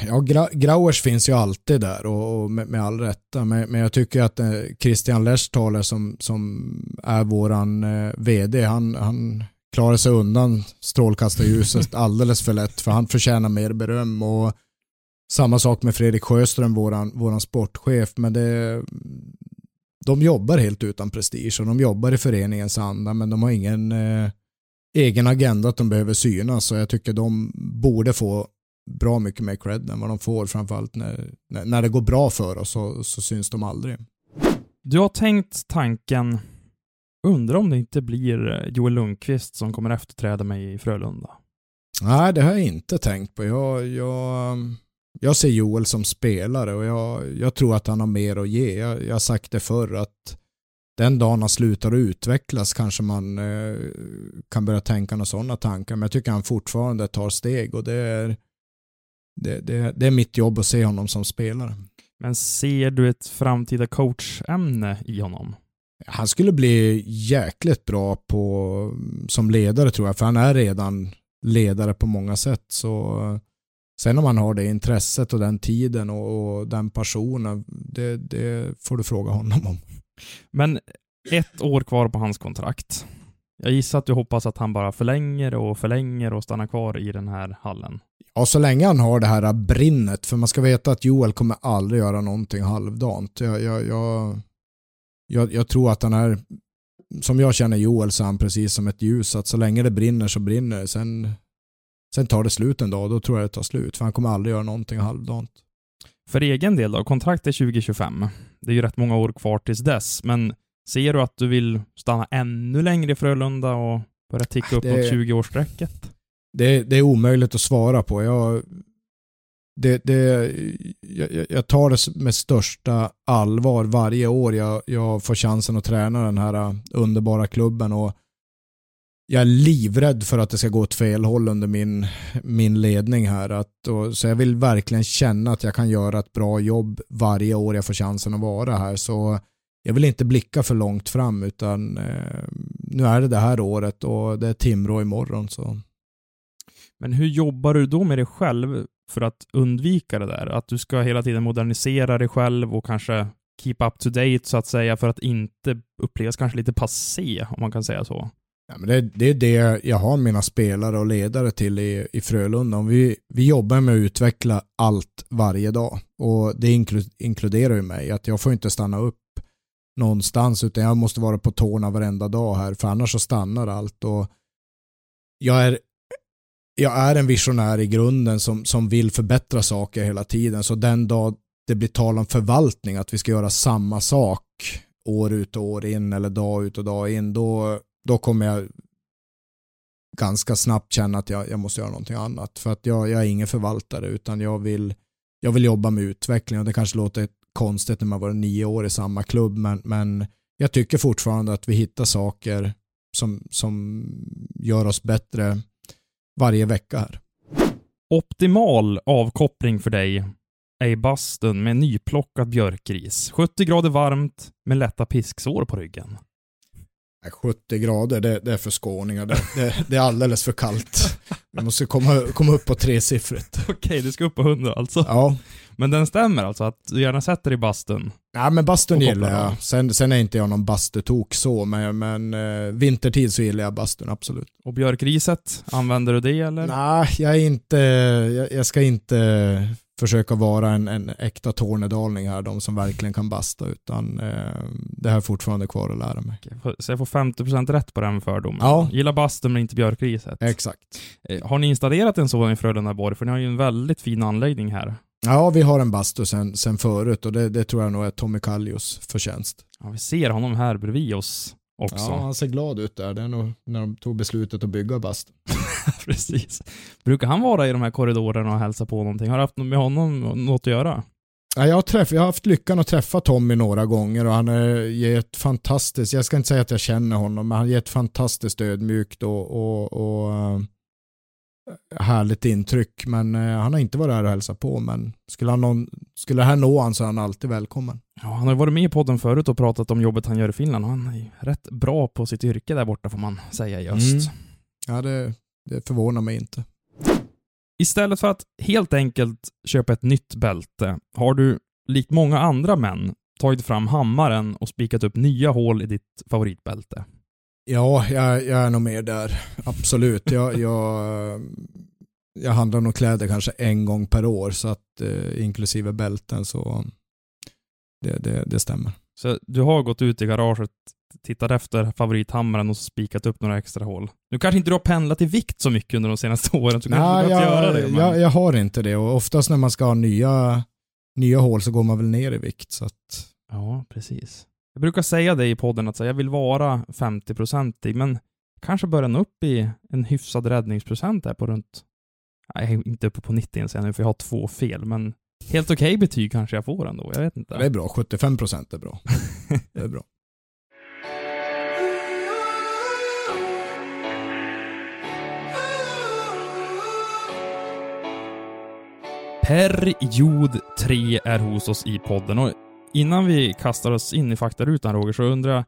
Ja, Gra Grauers finns ju alltid där och, och med, med, all rätta, men, men jag tycker att eh, Christian Leshtaler som, som är våran eh, vd, han, han klarar sig undan strålkastarljuset alldeles för lätt, för han förtjänar mer beröm. Och samma sak med Fredrik Sjöström, våran, våran sportchef, men det, de jobbar helt utan prestige och de jobbar i föreningens anda men de har ingen eh, egen agenda att de behöver synas så jag tycker de borde få bra mycket mer cred än vad de får framförallt när, när det går bra för oss så, så syns de aldrig. Du har tänkt tanken, undrar om det inte blir Joel Lundqvist som kommer efterträda mig i Frölunda? Nej, det har jag inte tänkt på. Jag, jag, jag ser Joel som spelare och jag, jag tror att han har mer att ge. Jag, jag har sagt det förr att den dagen han slutar att utvecklas kanske man eh, kan börja tänka några sådana tankar. Men jag tycker han fortfarande tar steg och det är, det, det, det är mitt jobb att se honom som spelare. Men ser du ett framtida coachämne i honom? Han skulle bli jäkligt bra på, som ledare tror jag, för han är redan ledare på många sätt. Så Sen om han har det intresset och den tiden och, och den passionen, det, det, får du fråga honom om. Men ett år kvar på hans kontrakt. Jag gissar att du hoppas att han bara förlänger och förlänger och stannar kvar i den här hallen. Ja, så länge han har det här brinnet, för man ska veta att Joel kommer aldrig göra någonting halvdant. Jag, jag, jag, jag, jag tror att han är, som jag känner Joel så är han precis som ett ljus, att så länge det brinner så brinner det. Sen, sen tar det slut en dag, då tror jag det tar slut, för han kommer aldrig göra någonting halvdant. För egen del då, kontraktet är 2025. Det är ju rätt många år kvar tills dess, men ser du att du vill stanna ännu längre i Frölunda och börja ticka upp Det- mot 20-årsstrecket? Det, det är omöjligt att svara på. Jag, det, det, jag, jag tar det med största allvar varje år jag, jag får chansen att träna den här uh, underbara klubben. Och jag är livrädd för att det ska gå åt fel håll under min, min ledning här. Att, och, så jag vill verkligen känna att jag kan göra ett bra jobb varje år jag får chansen att vara här. Så jag vill inte blicka för långt fram utan eh, nu är det det här året och det är Timrå imorgon. Så. Men hur jobbar du då med dig själv för att undvika det där? Att du ska hela tiden modernisera dig själv och kanske keep up to date så att säga för att inte upplevas kanske lite passé, om man kan säga så. Ja, men det, det är det jag har mina spelare och ledare till i, i Frölunda. Om Vi, vi jobbar med att utveckla allt varje dag och det inkluderar ju mig. Att jag får inte stanna upp någonstans utan jag måste vara på tårna varenda dag här för annars så stannar allt. Och jag, är, jag är en visionär i grunden som, som vill förbättra saker hela tiden. Så den dag det blir tal om förvaltning, att vi ska göra samma sak år ut och år in eller dag ut och dag in, då, då kommer jag ganska snabbt känna att jag, jag måste göra någonting annat. För att jag, jag är ingen förvaltare utan jag vill, jag vill jobba med utveckling och det kanske låter konstigt när man varit nio år i samma klubb men, men jag tycker fortfarande att vi hittar saker som, som gör oss bättre varje vecka här. Optimal avkoppling för dig är i bastun med nyplockad björkris. 70 grader varmt med lätta pisksår på ryggen. Nej, 70 grader, det, det är för skåningar. Det, det, det är alldeles för kallt. Vi måste komma, komma upp på tresiffrigt. Okej, du ska upp på 100 alltså. Ja, Men den stämmer alltså, att du gärna sätter i bastun? Ja, men bastun gillar jag. Sen, sen är inte jag någon bastutok så, men, men eh, vintertid så gillar jag bastun absolut. Och björkriset, använder du det eller? Nej, jag är inte, jag, jag ska inte försöka vara en, en äkta tornedaling här, de som verkligen kan basta, utan eh, det här är fortfarande kvar att lära mig. Så jag får 50% rätt på den fördomen? Ja. Gillar bastun men inte björkriset? Exakt. Eh, Har ni installerat en sådan i Frölundaborg? För ni har ju en väldigt fin anläggning här. Ja, vi har en bastu sen, sen förut och det, det tror jag nog är Tommy Kallios förtjänst. Ja, vi ser honom här bredvid oss också. Ja, han ser glad ut där. Det är nog när de tog beslutet att bygga bastu. Precis. Brukar han vara i de här korridorerna och hälsa på någonting? Har du haft med honom något att göra? Ja, jag, har träff, jag har haft lyckan att träffa Tommy några gånger och han är, ger ett fantastiskt, jag ska inte säga att jag känner honom, men han ger ett fantastiskt ödmjukt och, och, och eh, härligt intryck. Men eh, han har inte varit här och hälsat på, men skulle, han någon, skulle det här nå han så är han alltid välkommen. Ja, han har varit med i podden förut och pratat om jobbet han gör i Finland han är rätt bra på sitt yrke där borta får man säga i öst. Mm. Ja, det, det förvånar mig inte. Istället för att helt enkelt köpa ett nytt bälte har du, likt många andra män, tagit fram hammaren och spikat upp nya hål i ditt favoritbälte. Ja, jag, jag är nog mer där. Absolut. Jag, jag, jag handlar nog kläder kanske en gång per år, så att eh, inklusive bälten så det, det, det stämmer. Så du har gått ut i garaget, tittat efter favorithammaren och spikat upp några extra hål. Nu kanske inte du har pendlat i vikt så mycket under de senaste åren, så kanske Nej, du behövt göra jag, det. Men... jag, jag har inte det och oftast när man ska ha nya, nya hål så går man väl ner i vikt. Så att, Ja, precis. Jag brukar säga det i podden att jag vill vara 50-procentig, men kanske börjar nå upp i en hyfsad räddningsprocent där på runt, jag är inte uppe på 90 ens ännu för jag har två fel, men helt okej betyg kanske jag får ändå. Jag vet inte. Det är bra, 75 procent är bra. Det är bra. Period 3 är hos oss i podden och innan vi kastar oss in i faktarutan Roger, så undrar jag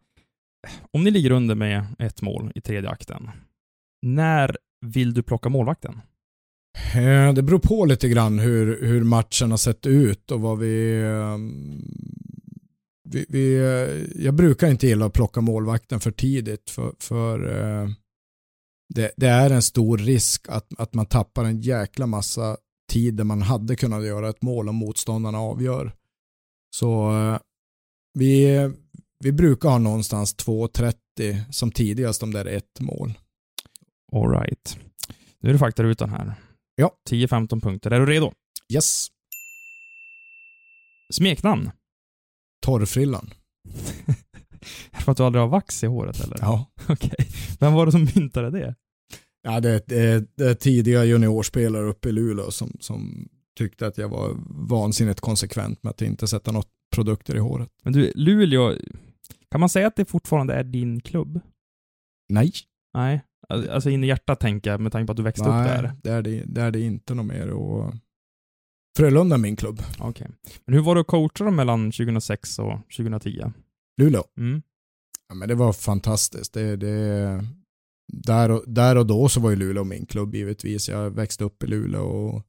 om ni ligger under med ett mål i tredje akten, när vill du plocka målvakten? Eh, det beror på lite grann hur, hur matchen har sett ut och vad vi, ehm, vi, vi... Eh, jag brukar inte gilla att plocka målvakten för tidigt för, för eh, det, det är en stor risk att, att man tappar en jäkla massa tid där man hade kunnat göra ett mål om motståndarna avgör. Så eh, vi, vi brukar ha någonstans 2.30 som tidigast om det är ett mål. All right. Nu är det faktarutan här. Ja. 10-15 punkter. Är du redo? Yes, Smeknamn? torrfrillan. Är det för att du aldrig har vax i håret eller? Ja. Okej. Vem var det som myntade det? Ja, det, det, det är tidiga juniorspelare uppe i Luleå som, som tyckte att jag var vansinnigt konsekvent med att inte sätta något produkter i håret. Men du, Luleå, kan man säga att det fortfarande är din klubb? Nej, Nej. Alltså in i hjärtat tänker jag med tanke på att du växte upp Nej där. det, är det, är inte något mer. Och Frölunda är min klubb. Okej. Men hur var det att coacha dem mellan 2006 och 2010? Luleå. Mm. Ja, men det var fantastiskt. Det, det, där, och, där och då så var ju Luleå min klubb givetvis. Jag växte upp i Luleå och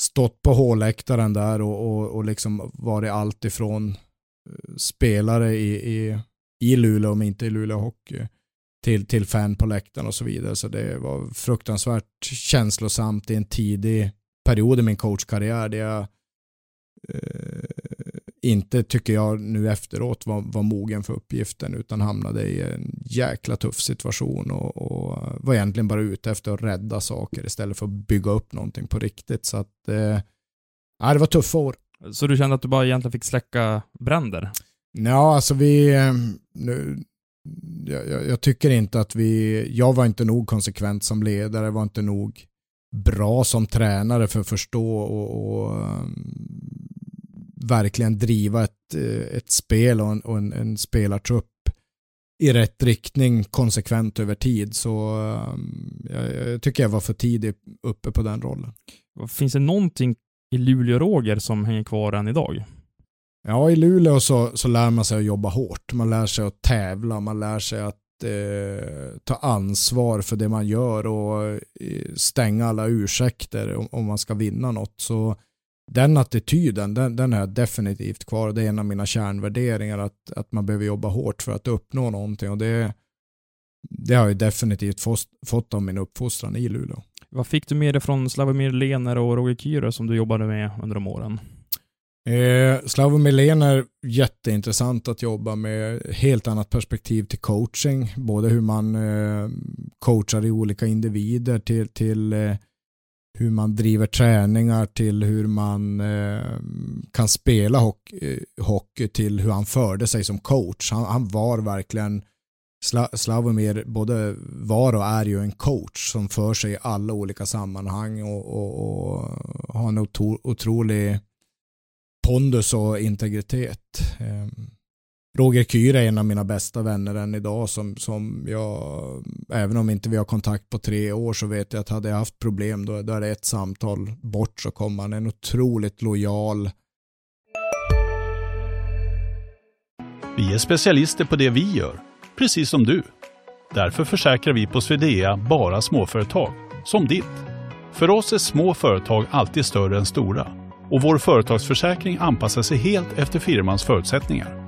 stått på håläktaren där och, och, och liksom varit allt ifrån eh, spelare i, i, i Luleå, om inte i Luleå Hockey, till, till fan på läktaren och så vidare. Så det var fruktansvärt känslosamt i en tidig period i min coachkarriär där jag eh, inte, tycker jag nu efteråt, var, var mogen för uppgiften utan hamnade i en jäkla tuff situation och, och var egentligen bara ute efter att rädda saker istället för att bygga upp någonting på riktigt. Så att, eh, det var tuffa år. Så du kände att du bara egentligen fick släcka bränder? Ja, alltså vi, eh, nu, jag, jag, jag tycker inte att vi, jag var inte nog konsekvent som ledare, var inte nog bra som tränare för att förstå och, och um, verkligen driva ett, eh, ett spel och en, och en, en spelartrupp i rätt riktning konsekvent över tid. Så um, jag, jag tycker jag var för tidig uppe på den rollen. Finns det någonting i Luleå-Roger som hänger kvar än idag? Ja, i Luleå så, så lär man sig att jobba hårt. Man lär sig att tävla, man lär sig att eh, ta ansvar för det man gör och eh, stänga alla ursäkter om, om man ska vinna något. Så den attityden, den, den är definitivt kvar. Det är en av mina kärnvärderingar att, att man behöver jobba hårt för att uppnå någonting och det, det har jag definitivt fått, fått av min uppfostran i Luleå. Vad fick du med dig från Slavomir Lener och Roger Kyrö som du jobbade med under de åren? Eh, Slavomir Lener, jätteintressant att jobba med. Helt annat perspektiv till coaching. Både hur man eh, coachar i olika individer till, till eh, hur man driver träningar till hur man eh, kan spela hockey, eh, hockey till hur han förde sig som coach. Han, han var verkligen Sla, Slavomir både var och är ju en coach som för sig i alla olika sammanhang och, och, och har en otro, otrolig pondus och integritet. Eh, Roger Kyr är en av mina bästa vänner än idag som, som jag, även om inte vi har kontakt på tre år så vet jag att hade jag haft problem då, då är det ett samtal bort så kommer han. En otroligt lojal. Vi är specialister på det vi gör, precis som du. Därför försäkrar vi på Swedea bara småföretag, som ditt. För oss är små företag alltid större än stora och vår företagsförsäkring anpassar sig helt efter firmans förutsättningar.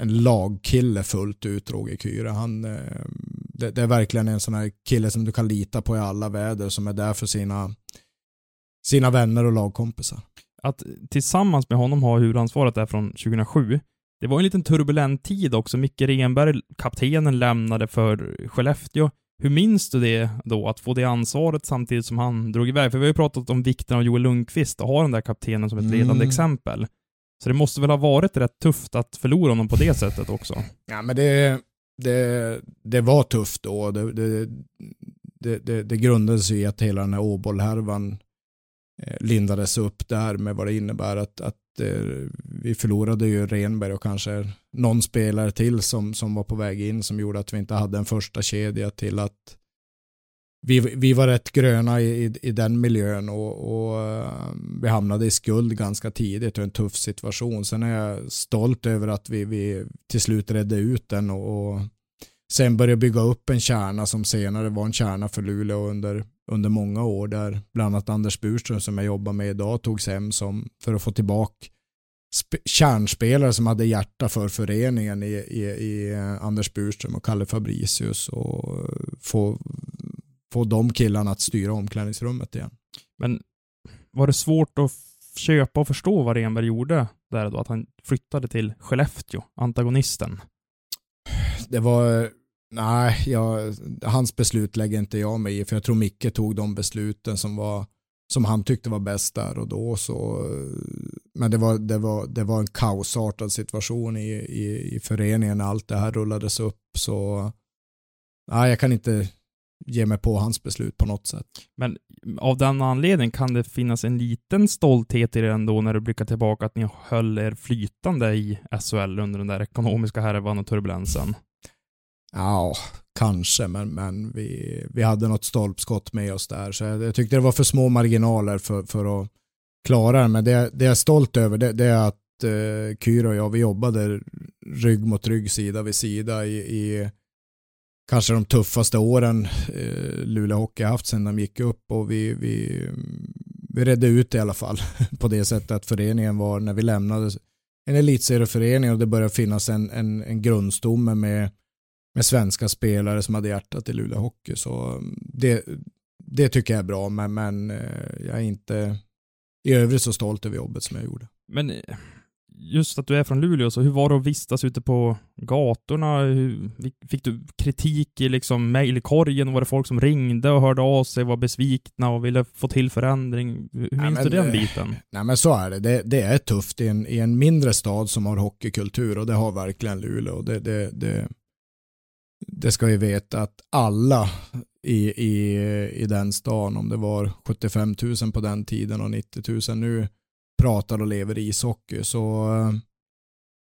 en lagkille fullt ut, Roger Kyre. Han, eh, Det, det är verkligen en sån här kille som du kan lita på i alla väder som är där för sina, sina vänner och lagkompisar. Att tillsammans med honom ha huvudansvaret där från 2007, det var en liten turbulent tid också. Micke Renberg, kaptenen, lämnade för Skellefteå. Hur minns du det då, att få det ansvaret samtidigt som han drog iväg? För vi har ju pratat om vikten av Joel Lundqvist och ha den där kaptenen som ett ledande Mm. exempel. Så det måste väl ha varit rätt tufft att förlora honom på det sättet också? Ja, men det, det, det var tufft då. Det, det, det, det, det grundades i att hela den här Åbollhärvan eh, lindades upp där med vad det innebär att, att eh, vi förlorade ju Renberg och kanske någon spelare till som, som var på väg in som gjorde att vi inte hade en första kedja till att vi, vi var rätt gröna i, i, i den miljön och, och eh, vi hamnade i skuld ganska tidigt och en tuff situation. Sen är jag stolt över att vi, vi till slut redde ut den och, och sen började bygga upp en kärna som senare var en kärna för Luleå under, under många år där bland annat Anders Burström som jag jobbar med idag togs hem som för att få tillbaka kärnspelare som hade hjärta för föreningen i, i, i Anders Burström och Kalle Fabricius och få, få de killarna att styra omklädningsrummet igen. Men var det svårt att köpa och förstå vad Renberg gjorde där då? Att han flyttade till Skellefteå, antagonisten. Det var, nej, jag, hans beslut lägger inte jag mig i för jag tror Micke tog de besluten som var som han tyckte var bäst där och då så men det var, det var, det var en kaosartad situation i, i, i föreningen när allt det här rullades upp så nej, jag kan inte ge mig på hans beslut på något sätt. Men av den anledningen kan det finnas en liten stolthet i det ändå när du blickar tillbaka att ni höll er flytande i SHL under den där ekonomiska härvan och turbulensen. Ja, kanske, men, men vi, vi hade något stolpskott med oss där. Så jag, jag tyckte det var för små marginaler för, för att klara det. Men det, det jag är stolt över det, det är att eh, Kyra och jag, vi jobbade rygg mot rygg, sida vid sida i, i kanske de tuffaste åren eh, Luleå Hockey haft sedan de gick upp och vi, vi, vi redde ut det i alla fall på det sättet att föreningen var, när vi lämnade en elitserieförening och det började finnas en, en, en grundstomme med med svenska spelare som hade hjärtat i Luleå Hockey. Så mm, det, det tycker jag är bra, men, men eh, jag är inte i övrigt så stolt över jobbet som jag gjorde. Men just att du är från Luleå, så hur var det att vistas ute på gatorna? Hur, fick du kritik i liksom mejlkorgen? Var det folk som ringde och hörde av sig, var besvikna och ville få till förändring? Hur Ja, minns men, du den biten? Nej men så är det. Det, det är tufft i en, i en mindre stad som har hockeykultur och det har verkligen Luleå. Det, det, det, det ska vi veta att alla i, i, i den stan, om det var 75 000 på den tiden och 90 000 nu, pratar och lever ishockey. Så eh,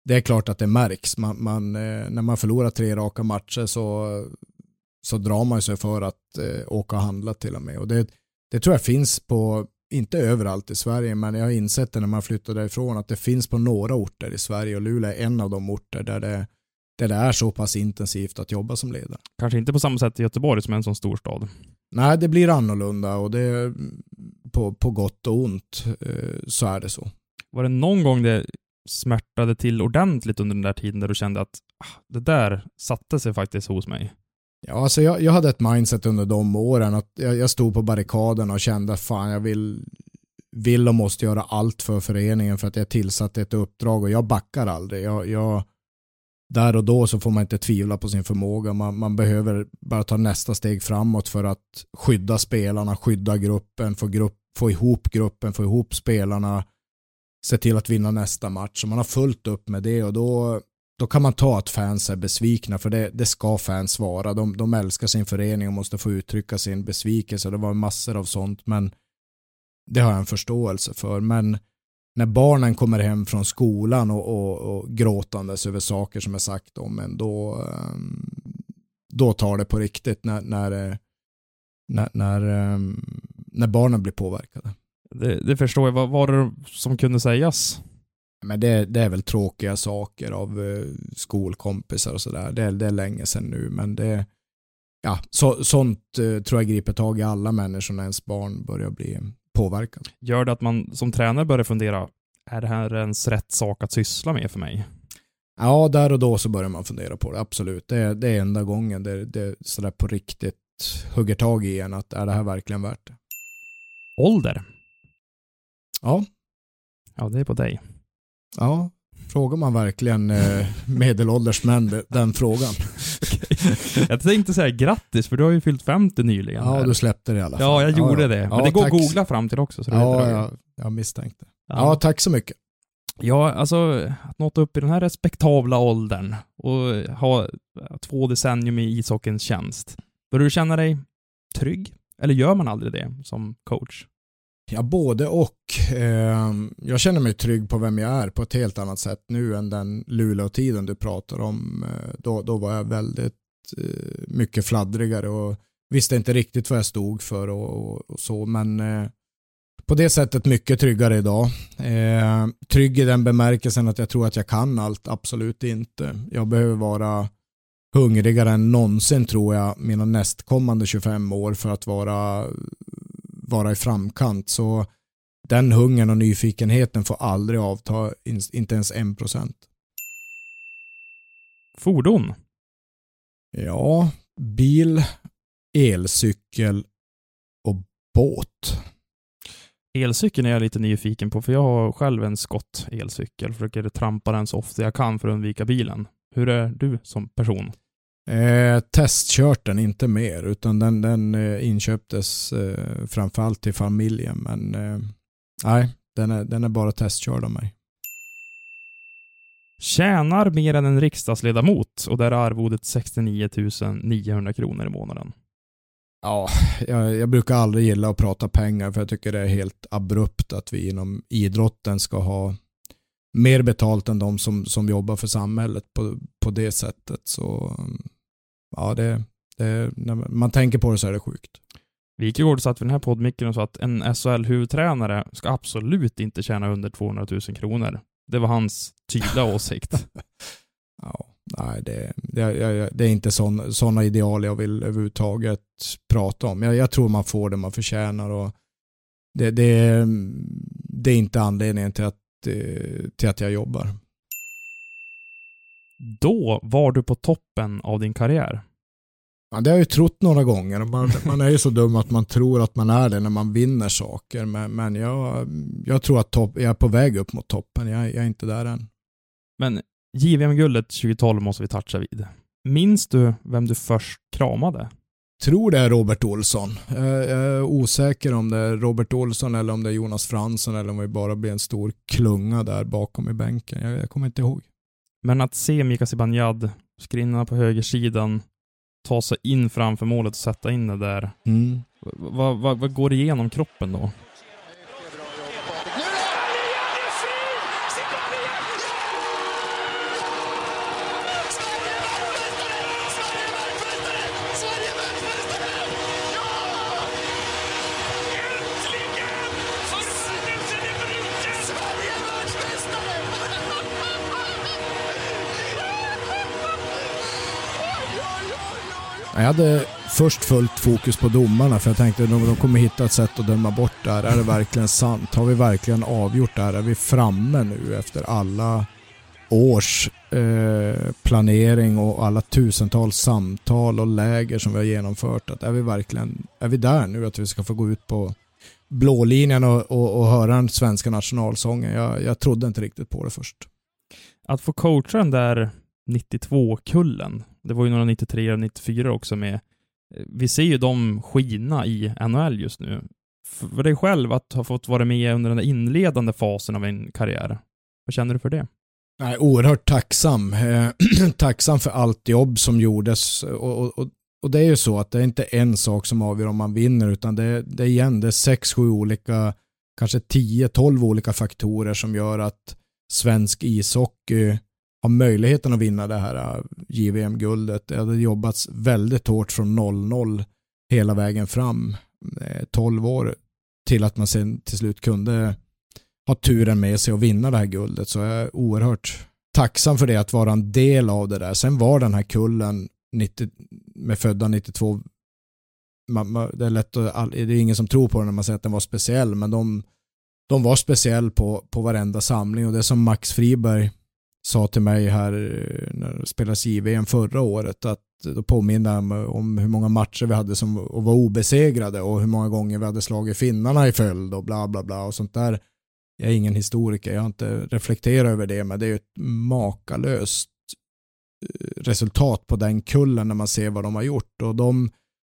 det är klart att det märks. Man, man, eh, när man förlorar tre raka matcher så, så drar man sig för att eh, åka och handla till och med. Och det, det tror jag finns på, inte överallt i Sverige, men jag har insett det när man flyttar därifrån att det finns på några orter i Sverige och Luleå är en av de orter där det, där det är så pass intensivt att jobba som ledare. Kanske inte på samma sätt i Göteborg som är en sån stor stad. Nej, det blir annorlunda och det på, på gott och ont eh, så är det så. Var det någon gång det smärtade till ordentligt under den där tiden där du kände att ah, det där satte sig faktiskt hos mig? Ja, alltså jag, jag hade ett mindset under de åren att jag, jag stod på barrikaden och kände att fan jag vill, vill och måste göra allt för föreningen för att jag tillsatt ett uppdrag och jag backar aldrig. Jag, jag, där och då så får man inte tvivla på sin förmåga. Man, man behöver bara ta nästa steg framåt för att skydda spelarna, skydda gruppen, få, grupp, få ihop gruppen, få ihop spelarna, se till att vinna nästa match. Så man har fullt upp med det och då, då kan man ta att fans är besvikna, för det, det ska fans vara. De, de älskar sin förening och måste få uttrycka sin besvikelse. Det var massor av sånt, men det har jag en förståelse för. Men när barnen kommer hem från skolan och, och, och gråtandes över saker som är sagt om en, då, ehm, då tar det på riktigt när, när, eh, när, när, ehm, när barnen blir påverkade. Det, det förstår jag. Vad var det som kunde sägas? Men det, det är väl tråkiga saker av eh, skolkompisar och sådär. Det, det är länge sedan nu, men det ja, så, sånt eh, tror jag griper tag i alla människor när ens barn börjar bli påverkad. Gör det att man som tränare börjar fundera, är det här ens rätt sak att syssla med för mig? Ja, där och då så börjar man fundera på det, absolut. Det det är enda gången det, det sådär på riktigt hugger tag i en att är det här verkligen värt det? Ålder? Ja, Ja, det är på dig. ja. Frågar man verkligen eh, medelålders män de- den frågan? Jag tänkte säga grattis, för du har ju fyllt 50 nyligen. Ja, här. du släppte det i alla fall. ja, jag gjorde ja. det. Men Ja, det går tack. att googla fram till också. Så det Ja, jag. ja, jag misstänkte. Ja. Ja. tack så mycket. ja, alltså att nått upp i den här respektabla åldern och ha två decennium i ishockeyns tjänst. Börjar du känna dig trygg? Eller gör man aldrig det som coach? Ja, både och. Eh, jag känner mig trygg på vem jag är på ett helt annat sätt nu än den Luleå-tiden du pratar om. Eh, då, då var jag väldigt eh, mycket fladdrigare och visste inte riktigt vad jag stod för och, och, och så. Men på det sättet mycket tryggare idag. Eh, trygg i den bemärkelsen att jag tror att jag kan allt, absolut inte. Jag behöver vara hungrigare än någonsin tror jag mina nästkommande 25 år för att vara vara i framkant. Så den hungern och nyfikenheten får aldrig avta, in- inte ens en procent. Fordon? Ja, bil, elcykel och båt. Elcykeln är jag lite nyfiken på, för jag har själv en Scott elcykel. Försöker trampa den så ofta jag kan för att undvika bilen. Hur är du som person? Eh, testkört den, inte mer, utan den, den eh, inköptes eh, framförallt till familjen. Men eh, nej, den är, den är bara testkörd av mig. Tjänar mer än en riksdagsledamot och där är arvodet 69 900 kronor i månaden. Ja, jag, jag brukar aldrig gilla att prata pengar för jag tycker det är helt abrupt att vi inom idrotten ska ha mer betalt än de som, som jobbar för samhället på, på det sättet. Så ja, det, det, när man tänker på det så är det sjukt. Wikegård satt vid den här poddmicken och sa att en SHL-huvudtränare ska absolut inte tjäna under 200 000 kronor. Det var hans tydliga åsikt. Ja, nej, det, det, det är inte sådana ideal jag vill överhuvudtaget prata om. Jag, jag tror man får det man förtjänar och det, det, det är inte anledningen till att, till att jag jobbar. Då var du på toppen av din karriär. Ja, det har jag ju trott några gånger. Man, man är ju så dum att man tror att man är det när man vinner saker. Men, men jag, jag tror att topp, jag är på väg upp mot toppen. Jag, jag är inte där än. Men JVM-guldet 2012 måste vi toucha vid. Minns du vem du först kramade? Tror det är Robert Olsson. Jag, är osäker om det är Robert Olsson eller om det är Jonas Fransson eller om det bara blir en stor klunga där bakom i bänken. Jag, jag kommer inte ihåg. Men att se Mika Zibanejad, skrinna på högersidan, ta sig in framför målet och sätta in det där. Mm. Vad vad- vad går igenom kroppen då? Jag hade först fullt fokus på domarna för jag tänkte att de, de kommer hitta ett sätt att döma bort det här. Är det verkligen sant? Har vi verkligen avgjort det här? Är vi framme nu efter alla års eh, planering och alla tusentals samtal och läger som vi har genomfört? Att är vi verkligen är vi där nu att vi ska få gå ut på blålinjen och, och, och höra den svenska nationalsången? Jag, jag trodde inte riktigt på det först. Att få coacha den där 92-kullen, det var ju några 93 och 94 också med. Eh, vi ser ju dem skina i NHL just nu. För dig själv att ha fått vara med under den inledande fasen av en karriär, vad känner du för det? Nej, oerhört tacksam. Eh, tacksam för allt jobb som gjordes. Och, och, och- och det är ju så att det är inte en sak som avgör om man vinner utan det, det är igen det är sex, sju olika, kanske 10, 12 olika faktorer som gör att svensk ishockey har möjligheten att vinna det här äh, JVM-guldet. Det hade jobbats väldigt hårt från 0-0 hela vägen fram, eh, 12 år, till att man sen till slut kunde ha turen med sig och vinna det här guldet. Så jag är oerhört tacksam för det, att vara en del av det där. Sen var den här kullen 90, med födda 92, man, man, det är lätt att, det är ingen som tror på det när man säger att den var speciell, men de, de var speciell på, på varenda samling och det som Max Friberg sa till mig här eh, när det spelades JVM förra året att då påminner han mig om hur många matcher vi hade som och var obesegrade och hur många gånger vi hade slagit finnarna i följd och bla bla bla och sånt där. Jag är ingen historiker, jag har inte reflekterat över det, men det är ju ett makalöst eh, resultat på den kullen när man ser vad de har gjort och de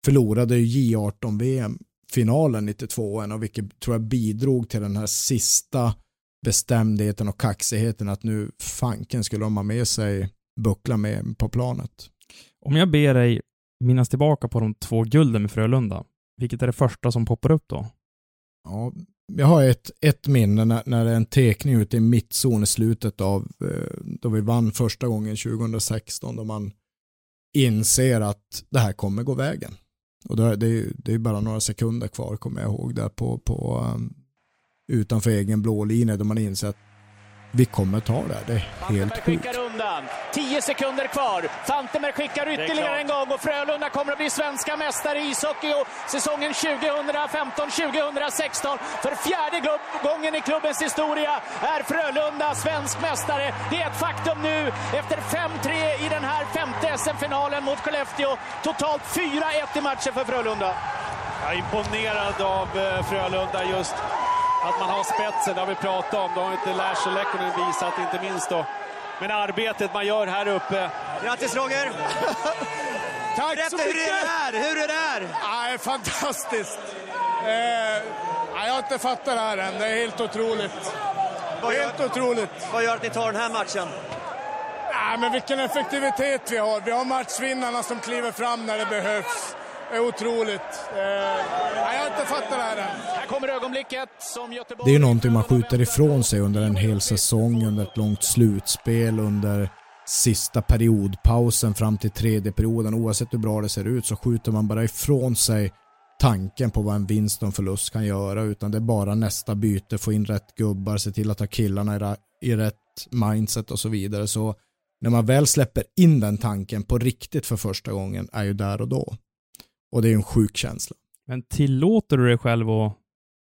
förlorade ju J18 VM finalen 92 och vilket tror jag bidrog till den här sista bestämdheten och kaxigheten att nu fanken skulle de ha med sig buckla med på planet. Om jag ber dig minnas tillbaka på de två gulden med Frölunda, vilket är det första som poppar upp då? Ja, jag har ett, ett minne när, när det är en tekning ute i mittzon i slutet av eh, då vi vann första gången 2016 då man inser att det här kommer gå vägen. Och då, det, är, det är bara några sekunder kvar kommer jag ihåg där på, på um, utanför egen blå linje då man inser att vi kommer ta det här. Det är helt sjukt. skickar undan. 10 sekunder kvar. Fantemer skickar ytterligare en gång och Frölunda kommer att bli svenska mästare i ishockey och säsongen 2015-2016. För fjärde gången i klubbens historia är Frölunda svensk mästare. Det är ett faktum nu efter 5-3 i den här femte SM-finalen mot Skellefteå. Totalt 4-1 i matcher för Frölunda. Jag är imponerad av eh, Frölunda just att man har spetsen, det har vi pratat om. Det har inte Lasse Lekkonen visat, inte minst då. Men arbetet man gör här uppe. Grattis Roger! Tack Berätta så mycket! hur är det här? Hur är det här? Ja, fantastiskt! Eh, jag har inte fattat det här än. Det är helt otroligt. Vad gör, helt otroligt. Vad gör att ni tar den här matchen? Ja, men vilken effektivitet vi har. Vi har matchvinnarna som kliver fram när det behövs. Det är otroligt. Eh, jag har inte fattat det här än. Här kommer ögonblicket som Göteborg... Det är ju någonting man skjuter ifrån sig under en hel säsong, under ett långt slutspel, under sista periodpausen fram till tredje perioden. Oavsett hur bra det ser ut så skjuter man bara ifrån sig tanken på vad en vinst och en förlust kan göra utan det är bara nästa byte, få in rätt gubbar, se till att ha killarna i rätt mindset och så vidare. Så när man väl släpper in den tanken på riktigt för första gången är ju där och då. Och det är en sjuk känsla. Men tillåter du dig själv att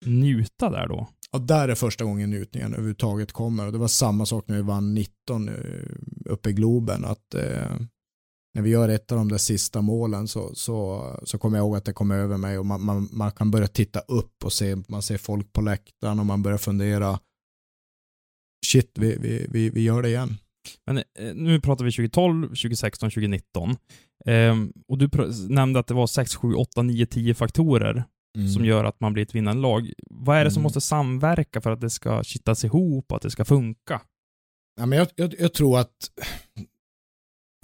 njuta där då? Ja, där är första gången njutningen överhuvudtaget kommer. Och det var samma sak när vi vann 19 eh, uppe i Globen. Att eh, när vi gör ett av de där sista målen så, så, så kommer jag ihåg att det kom över mig och man, man, man kan börja titta upp och se, man ser folk på läktaren och man börjar fundera shit, vi, vi, vi, vi gör det igen. Men eh, nu pratar vi 2012, 2016, 2019. Um, och du nämnde att det var 6, 7, 8, 9, 10 faktorer mm. som gör att man blir ett vinnande lag. Vad är det som mm. måste samverka för att det ska kittas ihop och att det ska funka? Ja, men jag, jag, jag, tror att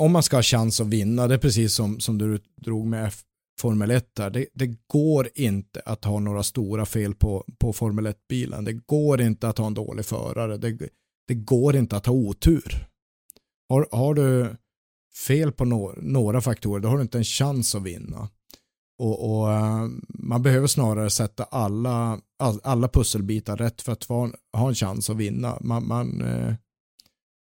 om man ska ha chans att vinna, det är precis som, som du drog med F Formel 1 där, det, det, går inte att ha några stora fel på, på Formel 1-bilen. Det går inte att ha en dålig förare. Det, det går inte att ha otur. Har, har du fel på no några faktorer, då har du inte en chans att vinna. Och, och uh, man behöver snarare sätta alla, all, alla pusselbitar rätt för att va, ha en chans att vinna. Man, man, uh,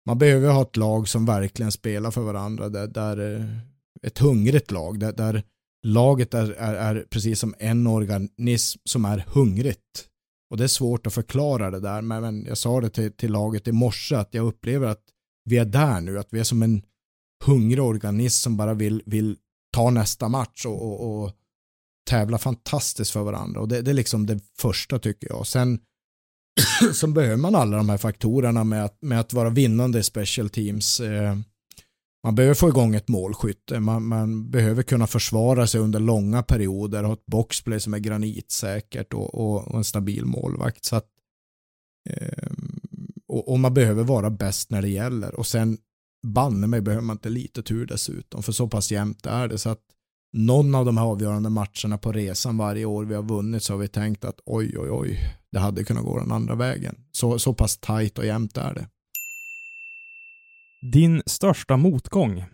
man behöver ha ett lag som verkligen spelar för varandra, där, där uh, ett hungrigt lag, där, där laget är, är, är, precis som en organism som är hungrigt. Och det är svårt att förklara det där, men, men jag sa det till, till laget i morse att jag upplever att vi är där nu, att vi är som en hungrig organism som bara vill, vill ta nästa match och, och, och tävla fantastiskt för varandra. Och det, det, är liksom det första tycker jag. Sen så behöver man alla de här faktorerna med att, med att vara vinnande i special teams. Eh, man behöver få igång ett målskytte, man, man, behöver kunna försvara sig under långa perioder, ha ett boxplay som är granitsäkert och, och, och en stabil målvakt. Så att, eh, och, och, man behöver vara bäst när det gäller. Och sen banne mig behöver man inte lite tur dessutom, för så pass jämnt är det. Så att någon av de här avgörande matcherna på resan varje år vi har vunnit så har vi tänkt att oj, oj, oj, det hade kunnat gå den andra vägen. Så, så pass tajt och jämnt är det. Din största motgång?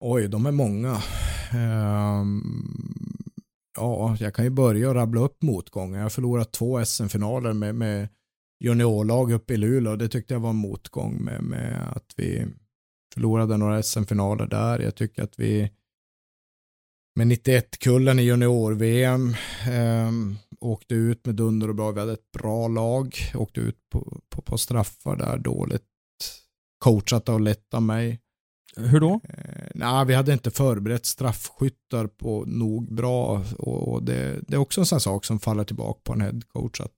Oj, de är många. Um, ja, jag kan ju börja och rabbla upp motgångar. Jag har förlorat två SM-finaler med, med juniorlag uppe i Luleå. Det tyckte jag var en motgång med, med att vi förlorade några SM-finaler där. Jag tycker att vi med 91-kullen i junior-VM eh, åkte ut med dunder och bra. Vi hade ett bra lag, åkte ut på, på, på straffar där dåligt coachat och lett av mig. Hur då? Eh, nej, vi hade inte förberett straffskyttar på nog bra och, och det, det, är också en sån sak som faller tillbaka på en headcoach att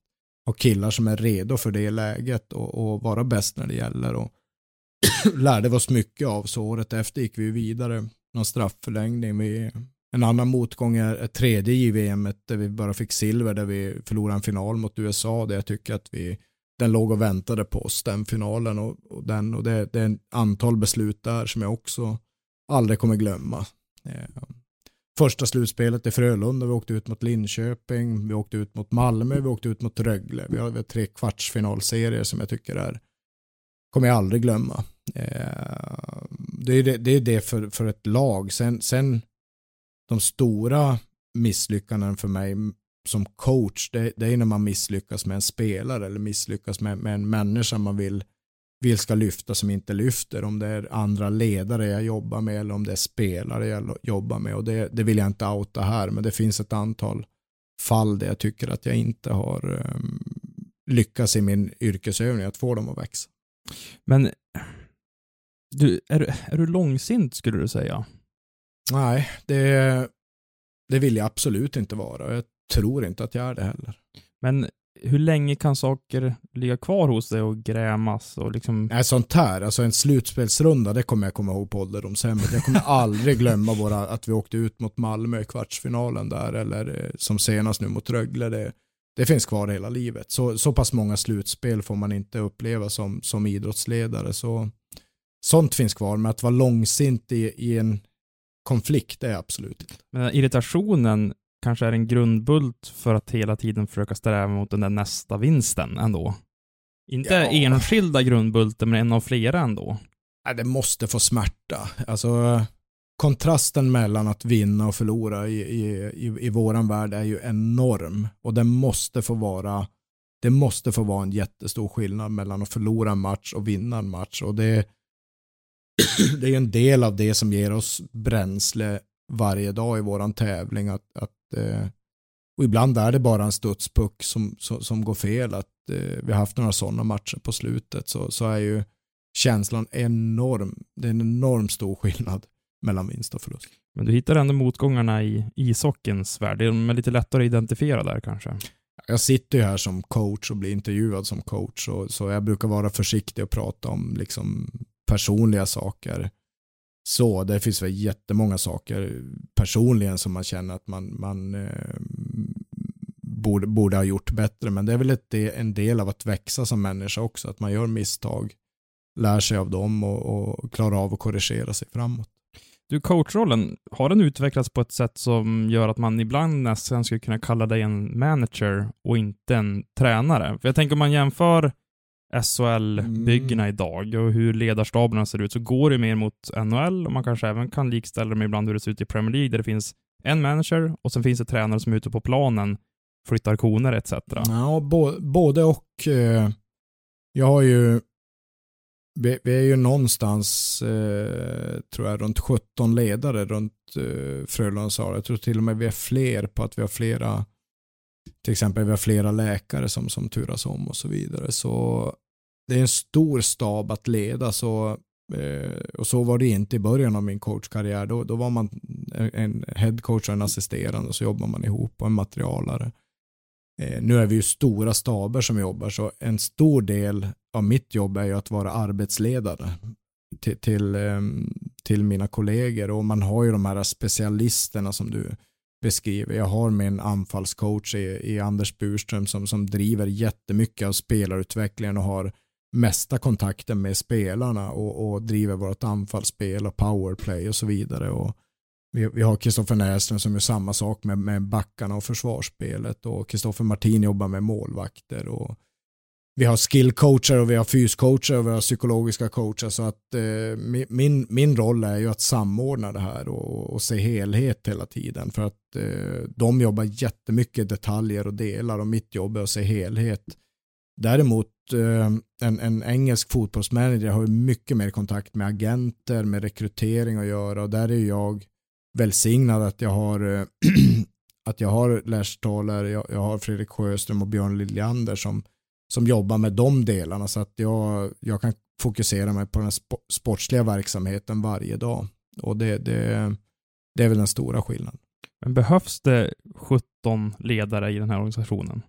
ha killar som är redo för det läget och, och vara bäst när det gäller och lärde vi oss mycket av så året efter gick vi vidare någon straffförlängning. Vi, en annan motgång är, är tredje JVM där vi bara fick silver där vi förlorade en final mot USA där jag tycker att vi den låg och väntade på oss, den finalen och, och den och det, det är ett antal beslut där som jag också aldrig kommer glömma. Eh, första slutspelet i Frölunda, vi åkte ut mot Linköping, vi åkte ut mot Malmö, vi åkte ut mot Rögle. Vi har tre kvartsfinalserier som jag tycker är, kommer jag aldrig glömma. Eh, det är det, det, är det för, för ett lag. Sen, sen de stora misslyckanden för mig som coach, det, det är när man misslyckas med en spelare eller misslyckas med, med en människa man vill, vill ska lyfta som inte lyfter. Om det är andra ledare jag jobbar med eller om det är spelare jag jobbar med. Och det, det vill jag inte outa här, men det finns ett antal fall där jag tycker att jag inte har um, lyckats i min yrkesövning att få dem att växa. Men du, är, är du långsint skulle du säga? Nej, det, det vill jag absolut inte vara. Jag tror inte att jag är det heller. Men hur länge kan saker ligga kvar hos dig och grämas? Och liksom... Nej, sånt här, alltså en slutspelsrunda, det kommer jag komma ihåg på ålderdomshemmet. Jag kommer aldrig glömma våra, att vi åkte ut mot Malmö i kvartsfinalen där, eller eh, som senast nu mot Rögle. Det, det finns kvar hela livet. Så, så pass många slutspel får man inte uppleva som, som idrottsledare. Så, sånt finns kvar, men att vara långsint i, i en konflikt, det är absolut inte. Men irritationen kanske är en grundbult för att hela tiden försöka sträva mot den där nästa vinsten ändå. Inte ja. enskilda grundbulten, men en av flera ändå. Nej, det måste få smärta. Alltså, kontrasten mellan att vinna och förlora i, i, i, i våran värld är ju enorm. Och det måste få vara det måste få vara en jättestor skillnad mellan att förlora en match och vinna en match. Och det, det är en del av det som ger oss bränsle varje dag i våran tävling. Att, att, eh, och ibland är det bara en studspuck som, som, som går fel. Att, eh, vi har haft några sådana matcher på slutet så, så är ju känslan enorm. Det är en enormt stor skillnad mellan vinst och förlust. Men du hittar ändå motgångarna i ishockeyns värld. De är lite lättare att identifiera där kanske? Jag sitter ju här som coach och blir intervjuad som coach och, så jag brukar vara försiktig och prata om liksom personliga saker så. Det finns väl jättemånga saker personligen som man känner att man, man eh, borde, borde ha gjort bättre. Men det är väl ett, en del av att växa som människa också. Att man gör misstag, lär sig av dem och, och klarar av att korrigera sig framåt. Du, coachrollen, har den utvecklats på ett sätt som gör att man ibland nästan skulle kunna kalla dig en manager och inte en tränare? För jag tänker om man jämför SHL-byggena mm. idag och hur ledarstaberna ser ut så går det mer mot NHL och man kanske även kan likställa dem ibland hur det ser ut i Premier League där det finns en manager och sen finns det tränare som är ute på planen, flyttar koner etc. Ja, både och. Eh, jag har ju vi, vi är ju någonstans, eh, tror jag, runt 17 ledare runt eh, Frölunda Jag tror till och med vi är fler på att vi har flera, till exempel vi har flera läkare som, som turas om och så vidare. Så det är en stor stab att leda. Så, eh, och så var det inte i början av min coachkarriär. Då, då var man en headcoach och en assisterande och så jobbar man ihop och en materialare. Eh, nu är vi ju stora staber som jobbar så en stor del av mitt jobb är ju att vara arbetsledare till, till, ehm, till mina kollegor och man har ju de här specialisterna som du beskriver. Jag har min anfallscoach i, i Anders Burström som, som driver jättemycket av spelarutvecklingen och har mesta kontakten med spelarna och, och driver vårt anfallsspel och powerplay och så vidare. Och vi, vi har Kristoffer Näsström som gör samma sak med, med backarna och försvarsspelet och Kristoffer Martin jobbar med målvakter och vi har skillcoacher och vi har fyscoacher och vi har psykologiska coacher så att eh, min, min roll är ju att samordna det här och, och se helhet hela tiden för att eh, de jobbar jättemycket detaljer och delar och mitt jobb är att se helhet. Däremot Eh, en, en engelsk fotbollsmanager har ju mycket mer kontakt med agenter, med rekrytering att göra och där är jag välsignad att jag har eh, att jag har Lars Thaler, jag, jag har Fredrik Sjöström och Björn Liljander som som jobbar med de delarna så att jag, jag kan fokusera mig på den sportsliga verksamheten varje dag. Och det, det, det är väl den stora skillnaden. Men behövs det 17 ledare i den här organisationen?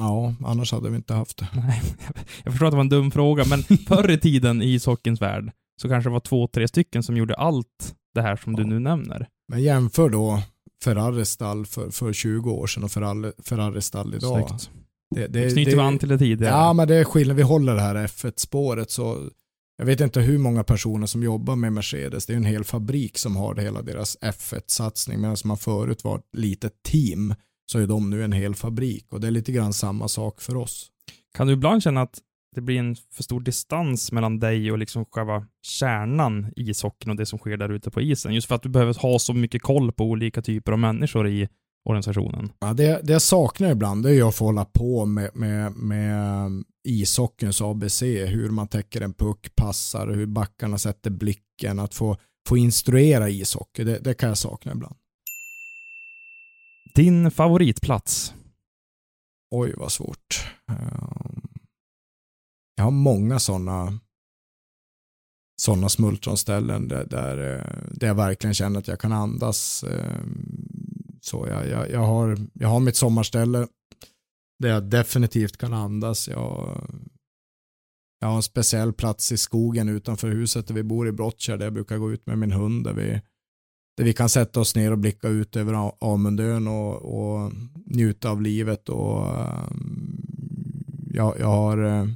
Ja, annars hade vi inte haft det. Nej, jag förstår att det var en dum fråga, men förr i tiden i ishockeyns värld så kanske det var två, tre stycken som gjorde allt det här som du nu nämner. Men jämför då Ferraris stall för, för 20 år sedan och Ferrari, Ferraris stall idag. Snyggt. Det, Det knyter vi an till det tidigare. Ja, men det är skillnad. Vi håller det här F1-spåret så jag vet inte hur många personer som jobbar med Mercedes. Det är en hel fabrik som har det hela deras F1-satsning. Medan man förut var ett litet team så är de nu en hel fabrik och det är lite grann samma sak för oss. Kan du ibland känna att det blir en för stor distans mellan dig och liksom själva kärnan i ishockeyn och det som sker där ute på isen? Just för att du behöver ha så mycket koll på olika typer av människor i organisationen. Ja, det, det jag saknar ibland det är att få hålla på med, med, med ishockeyns ABC, hur man täcker en puck, passar, hur backarna sätter blicken, att få, få instruera ishockey, det, det kan jag sakna ibland. Din favoritplats? Oj, vad svårt. Ehm, jag har många sådana sådana smultronställen där, där, eh, där jag verkligen känner att jag kan andas. Ehm, så jag, jag, jag, har, jag har mitt sommarställe där jag definitivt kan andas. Jag, jag har en speciell plats i skogen utanför huset där vi bor i Brottkärr där jag brukar gå ut med min hund där vi, där vi kan sätta oss ner och blicka ut över Amundön och, och njuta av livet. Och, ehm, jag, jag har eh,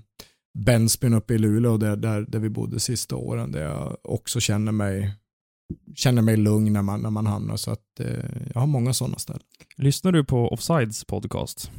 Bensbyn uppe i Luleå där, där, där vi bodde sista åren där jag också känner mig känner mig lugn när man, när man hamnar så att eh, jag har många sådana ställen. Lyssnar du på Offsides podcast?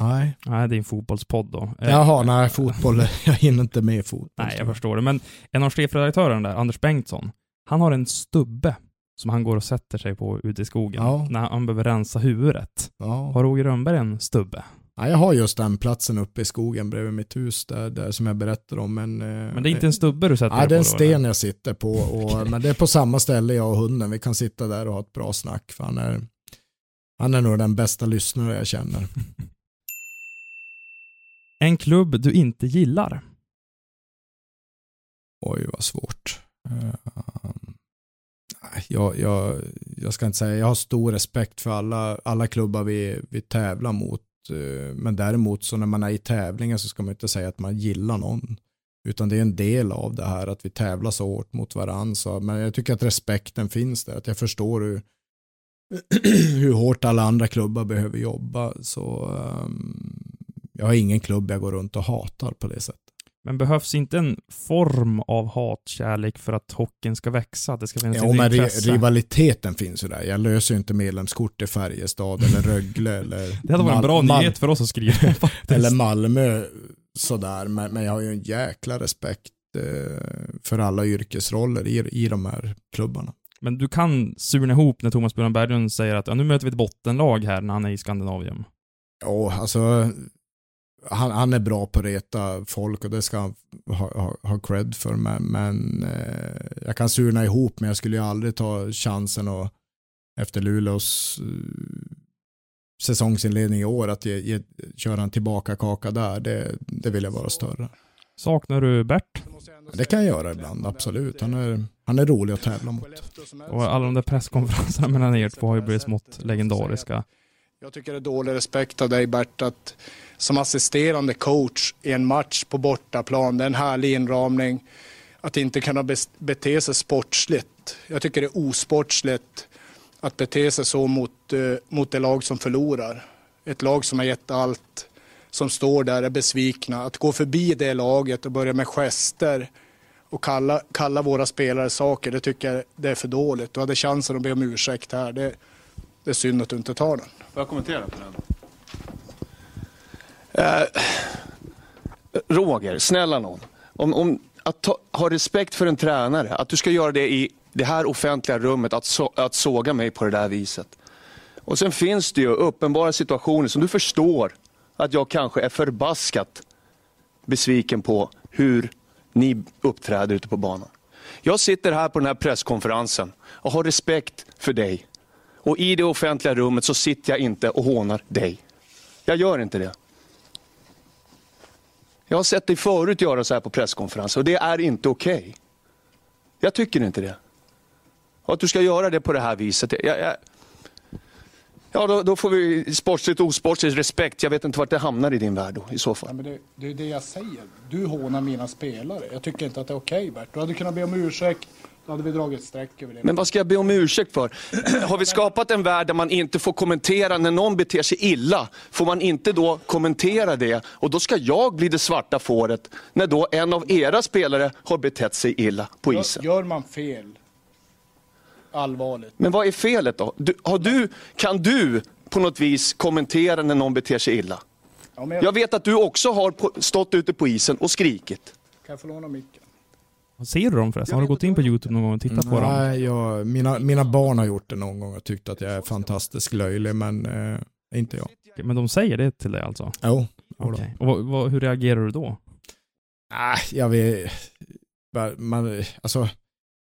Nej. Nej, det är en fotbollspodd då. Eh, Jaha, nej fotboll, jag hinner inte med fotboll. Nej, jag förstår det. Men en av chefredaktörerna där, Anders Bengtsson, han har en stubbe som han går och sätter sig på ute i skogen Ja. när han behöver rensa huvudet. Ja. Har Roger Rönnberg en stubbe? Ja, jag har just den platsen uppe i skogen bredvid mitt hus där, där som jag berättade om. Men, eh, Men det är inte en stubbe du sätter Nej, dig det är en på sten jag sitter på. Och, men det är på samma ställe jag och hunden. Vi kan sitta där och ha ett bra snack. För han, är, han är nog den bästa lyssnare jag känner. En klubb du inte gillar? Oj, vad svårt. Eh, nej, jag, jag, jag ska inte säga, jag har stor respekt för alla, alla klubbar vi, vi tävlar mot. Eh, men däremot så när man är i tävlingar så ska man inte säga att man gillar någon. Utan det är en del av det här att vi tävlar så hårt mot varandra. Men jag tycker att respekten finns där. Att jag förstår hur, hur hårt alla andra klubbar behöver jobba. Så um, jag har ingen klubb jag går runt och hatar på det sättet. Men behövs inte en form av hatkärlek för att hockeyn ska växa? Att det ska finnas Ja, men intresse? rivaliteten finns ju där. Jag löser ju inte medlemskort i Färjestad eller Rögle eller Det hade varit en bra Mal- nyhet för oss att skriva faktiskt. eller Malmö sådär. Men, men jag har ju en jäkla respekt eh, för alla yrkesroller i, i de här klubbarna. Men du kan surna ihop när Thomas Björn Berglund säger att ja, nu möter vi ett bottenlag här när han är i Skandinavien. Ja, alltså han, han är bra på att reta folk och det ska han ha, ha, ha cred för. Men, men eh, jag kan surna ihop men jag skulle ju aldrig ta chansen och efter Luleås eh, säsongsinledning i år att ge, ge, köra en tillbaka kaka där. Det, det vill jag vara större. Saknar du Bert? Det kan jag göra ibland, absolut. Han är, han är rolig att tävla mot. Och alla de där presskonferenserna mellan er två har ju blivit smått legendariska. Jag tycker det är dålig respekt av dig Bert att som assisterande coach i en match på bortaplan, det är en härlig inramning, att inte kunna bete sig sportsligt. Jag tycker det är osportsligt att bete sig så mot, eh, mot det lag som förlorar. Ett lag som har gett allt, som står där är besvikna. Att gå förbi det laget och börja med gester och kalla, kalla våra spelare saker, det tycker jag det är för dåligt. Du hade chansen att be om ursäkt här. Det, det är synd att du inte tar den. Får jag kommentera på den? Eh, Roger, snälla någon. Om, om, att ta, ha respekt för en tränare, att du ska göra det i det här offentliga rummet, att, so, att såga mig på det där viset. Och sen finns det ju uppenbara situationer som du förstår att jag kanske är förbaskat besviken på hur ni uppträder ute på banan. Jag sitter här på den här presskonferensen och har respekt för dig. Och i det offentliga rummet så sitter jag inte och hånar dig. Jag gör inte det. Jag har sett dig förut göra så här på presskonferenser och det är inte okej. Jag tycker inte det. Och att du ska göra det på det här viset. Jag, jag, ja, då, då får vi sportsligt och osportsligt respekt. Jag vet inte vart det hamnar i din värld då, i så fall. Men det, det är det jag säger. Du hånar mina spelare. Jag tycker inte att det är okej Bert. Du hade kunnat be om ursäkt. Då hade vi dragit streck över det. Men vad ska jag be om ursäkt för? Har vi skapat en värld där man inte får kommentera när någon beter sig illa? Får man inte då kommentera det? Och då ska jag bli det svarta fåret när då en av era spelare har betett sig illa på isen. Gör, man fel, allvarligt. Men vad är felet då? Du, har du, kan du på något vis kommentera när någon beter sig illa? Ja, jag, Jag vet att du också har på, stått ute på isen och skrikit. Kan jag få låna micken? Ser du dem förresten? Har du gått in på YouTube någon gång och tittat på dem? Nej, jag, mina, mina barn har gjort det någon gång och tyckt att jag är fantastiskt löjlig, men eh, inte jag. Men de säger det till dig alltså? Jo. Okej. Och vad, vad, hur reagerar du då? Nej, jag vet, man, alltså,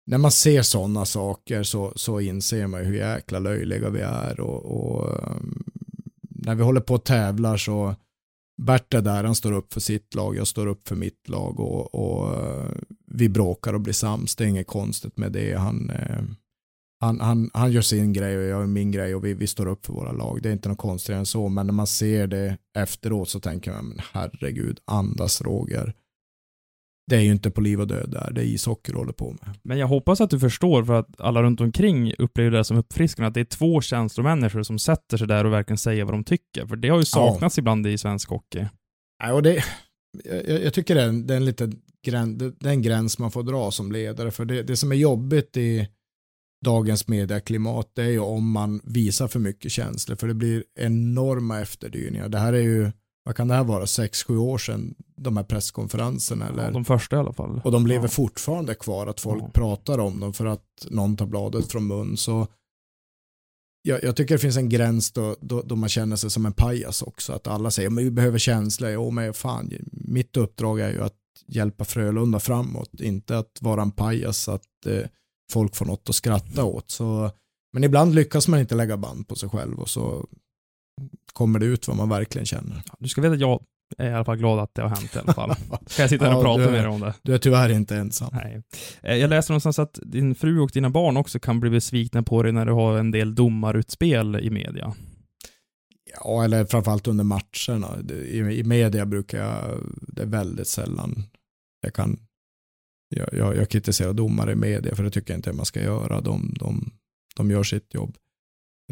när man ser sådana saker så, så inser man ju hur jäkla löjliga vi är och, och um, när vi håller på och tävlar så Bert är där, han står upp för sitt lag, jag står upp för mitt lag och, och eh, vi bråkar och blir sams. Det är inget konstigt med det. Han, eh, han, han, han gör sin grej och jag gör min grej och vi, vi står upp för våra lag. Det är inte något konstigare än så, men när man ser det efteråt så tänker man, men herregud, andas Roger. Det är ju inte på liv och död där, det är ishockey du håller på med. Men jag hoppas att du förstår, för att alla runt omkring upplever det som uppfriskande, att det är två känslomänniskor som sätter sig där och verkligen säger vad de tycker. För det har ju saknats ibland i svensk hockey. Nej, och det, jag, jag tycker det är en, det är en liten gräns, det det är en gräns man får dra som ledare. För det, det som är jobbigt i dagens medieklimat det är ju om man visar för mycket känslor. För det blir enorma efterdyningar. Det här är ju, vad kan det här vara, sex, sju år sedan de här presskonferenserna? Eller? Ja, de första i alla fall. Och de lever Ja. fortfarande kvar, att folk Ja. pratar om dem för att någon tar bladet från mun. Så jag, jag tycker det finns en gräns då, då, då man känner sig som en pajas också. Att alla säger men vi behöver känslor. Jo, men fan, mitt uppdrag är ju att hjälpa Frölunda framåt, inte att vara en pajas så att eh, folk får något att skratta åt. Så, men ibland lyckas man inte lägga band på sig själv och så kommer det ut vad man verkligen känner. Du ska veta att jag är i alla fall glad att det har hänt i alla fall. Ska jag sitta här och Ja, prata du är- med dig om det? Du är tyvärr inte ensam. Nej. Eh, Jag läste någonstans att din fru och dina barn också kan bli besvikna på dig när du har en del domarutspel i media. Ja, eller framförallt under matcherna. I, I media brukar jag, det är väldigt sällan jag kan, jag, jag, jag kritiserar domare i media för det tycker jag inte man ska göra. De, de, de gör sitt jobb.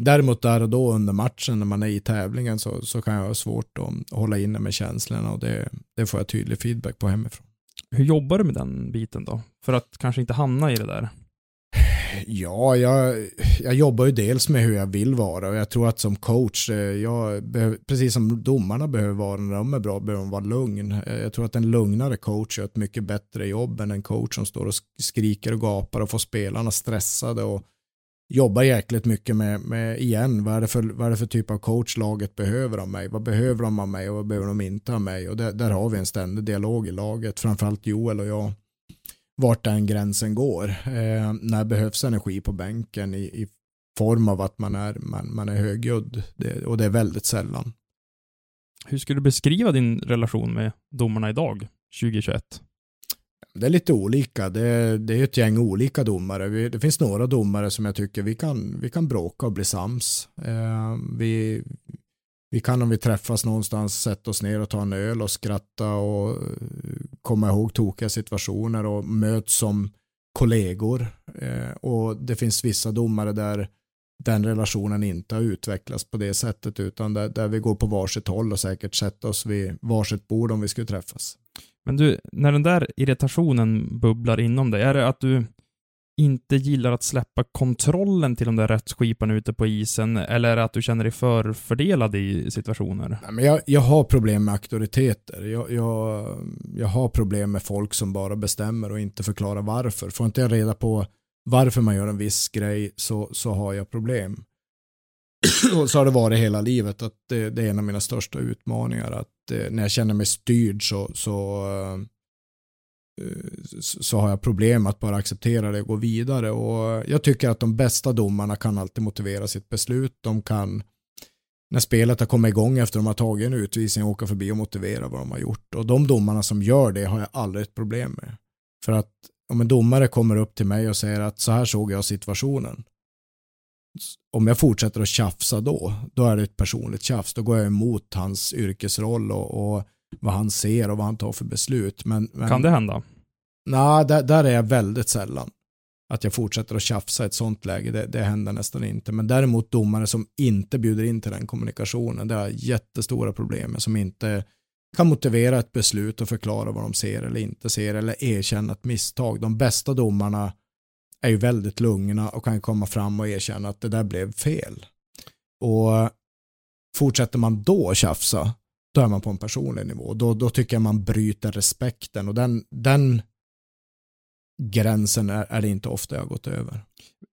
Däremot där och då under matchen när man är i tävlingen så, så kan jag ha svårt att hålla inne med känslorna och det, det får jag tydlig feedback på hemifrån. Hur jobbar du med den biten då? För att kanske inte hamna i det där. Ja, jag, jag jobbar ju dels med hur jag vill vara och jag tror att som coach, eh, jag behöver, precis som domarna behöver vara när de är bra, behöver de vara lugn. Eh, Jag tror att en lugnare coach gör ett mycket bättre jobb än en coach som står och sk- skriker och gapar och får spelarna stressade och jobbar jäkligt mycket med, med igen, vad är, det för, vad är det för typ av coach laget behöver av mig? Vad behöver de av mig och vad behöver de inte av mig? Och där, där har vi en ständig dialog i laget, framförallt Joel och jag vart den gränsen går. Eh, när behövs energi på bänken i, i form av att man är, man, man är högljudd det, och det är väldigt sällan. Hur skulle du beskriva din relation med domarna idag, 2021? Det är lite olika. Det, det är ett gäng olika domare. Vi, det finns några domare som jag tycker vi kan, vi kan bråka och bli sams. Eh, vi, vi kan om vi träffas någonstans sätta oss ner och ta en öl och skratta och eh, komma ihåg tokiga situationer och möts som kollegor. Eh, och det finns vissa domare där den relationen inte har utvecklats på det sättet utan där, där vi går på varsitt håll och säkert sätter oss vid varsitt bord om vi skulle träffas. Men du, när den där irritationen bubblar inom dig, är det att du inte gillar att släppa kontrollen till de där rättsskiparna ute på isen, eller är det att du känner dig förfördelad i situationer? Nej, men jag, jag har problem med auktoriteter. Jag, jag, jag har problem med folk som bara bestämmer och inte förklarar varför. Får inte jag reda på varför man gör en viss grej så, så har jag problem. och så har det varit hela livet. att det, det är en av mina största utmaningar. Att eh, när jag känner mig styrd så, så, eh, så så har jag problem att bara acceptera det och gå vidare. Och jag tycker att de bästa domarna kan alltid motivera sitt beslut. De kan när spelet har kommit igång efter de har tagit en utvisning och åka förbi och motivera vad de har gjort. Och de domarna som gör det har jag aldrig ett problem med. För att om en domare kommer upp till mig och säger att så här såg jag situationen. Om jag fortsätter att tjafsa då, då är det ett personligt tjafs. Då går jag emot hans yrkesroll och, och vad han ser och vad han tar för beslut. Men, men, Kan det hända? Nej, där, där är jag väldigt sällan. Att jag fortsätter att tjafsa i ett sånt läge, det, det händer nästan inte. Men däremot domare som inte bjuder in till den kommunikationen, det jag jättestora problem med, som inte kan motivera ett beslut och förklara vad de ser eller inte ser eller erkänna ett misstag. De bästa domarna är ju väldigt lugna och kan komma fram och erkänna att det där blev fel. Och fortsätter man då tjafsa, då är man på en personlig nivå. Då, då tycker jag man bryter respekten och den, den gränsen är, är det inte ofta jag har gått över.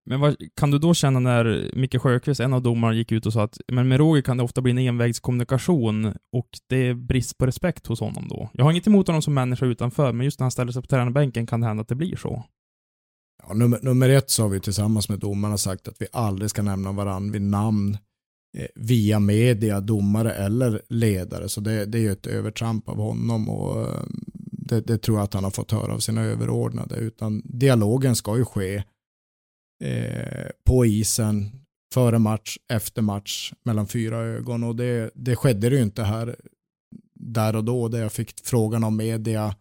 Men vad, kan du då känna när Micke Sjöqvist, en av domarna, gick ut och sa att men med Roger kan det ofta bli en envägskommunikation och det är brist på respekt hos honom då? Jag har inget emot honom som människa utanför, men just när han ställer sig på tränarbänken kan det hända att det blir så. Ja, nummer, nummer ett så har vi tillsammans med domarna sagt att vi aldrig ska nämna varandra vid namn eh, via media, domare eller ledare. Så det, det är ju ett övertramp av honom och eh, det, det, tror jag att han har fått höra av sina överordnade. Utan dialogen ska ju ske eh, på isen, före match, efter match, mellan fyra ögon. Och det, det skedde det ju inte här där och då, där jag fick frågan av media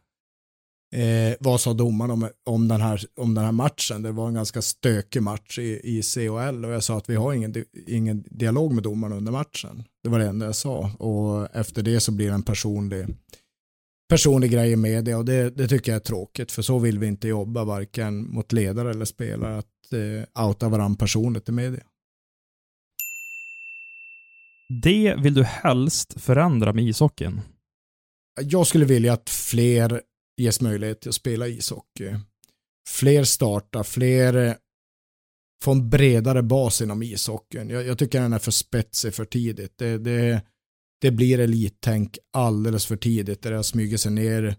Eh, vad sa domaren om, om, den här, om den här matchen? Det var en ganska stökig match i, i CHL och jag sa att vi har ingen, ingen dialog med domaren under matchen. Det var det enda jag sa och efter det så blir det en personlig, personlig grej i media och det, det tycker jag är tråkigt för så vill vi inte jobba varken mot ledare eller spelare att eh, outa varandra personligt i media. Det vill du helst förändra med ishockeyn? Jag skulle vilja att fler ges möjlighet till att spela ishockey. Fler startar, fler eh, får en bredare bas inom ishockeyn. Jag, jag tycker den är för spetsig för tidigt. Det, det, det blir elittänk alldeles för tidigt där det har smugit sig ner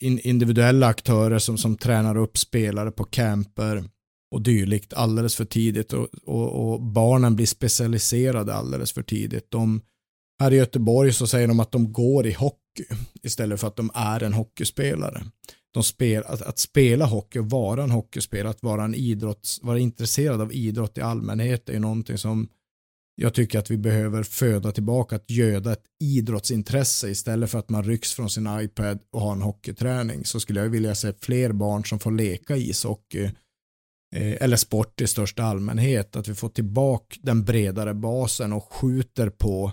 individuella aktörer som, som tränar upp spelare på camper och dylikt alldeles för tidigt och, och, och barnen blir specialiserade alldeles för tidigt. De, här i Göteborg så säger de att de går i hockey istället för att de är en hockeyspelare. De spel, att, att spela hockey och vara en hockeyspelare, att vara en idrotts, vara intresserad av idrott i allmänhet är ju någonting som jag tycker att vi behöver föda tillbaka, att göda ett idrottsintresse istället för att man rycks från sin iPad och har en hockeyträning så skulle jag vilja se fler barn som får leka ishockey eh, eller sport i största allmänhet, att vi får tillbaka den bredare basen och skjuter på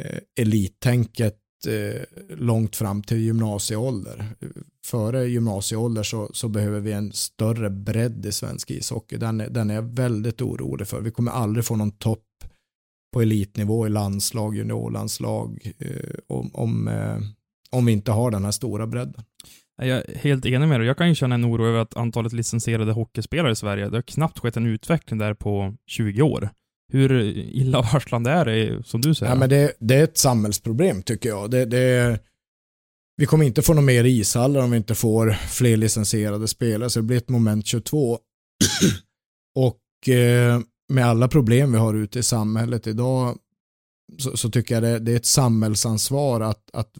Eh, elittänket eh, långt fram till gymnasieålder. Före gymnasieålder så, så behöver vi en större bredd i svensk ishockey. Den, den är jag väldigt orolig för. Vi kommer aldrig få någon topp på elitnivå i landslag, juniorlandslag eh, om, om, eh, om vi inte har den här stora bredden. Jag är helt enig med dig. Jag kan ju känna en oro över att antalet licensierade hockeyspelare i Sverige, det har knappt skett en utveckling där på 20 år. Hur illavarslande är det, som du säger? Ja, men det, det är ett samhällsproblem tycker jag. Det, det, vi kommer inte få några mer ishallar om vi inte får fler licensierade spelare, så det blir ett moment 22. och eh, med alla problem vi har ute i samhället idag så, så tycker jag det, det, är ett samhällsansvar att, att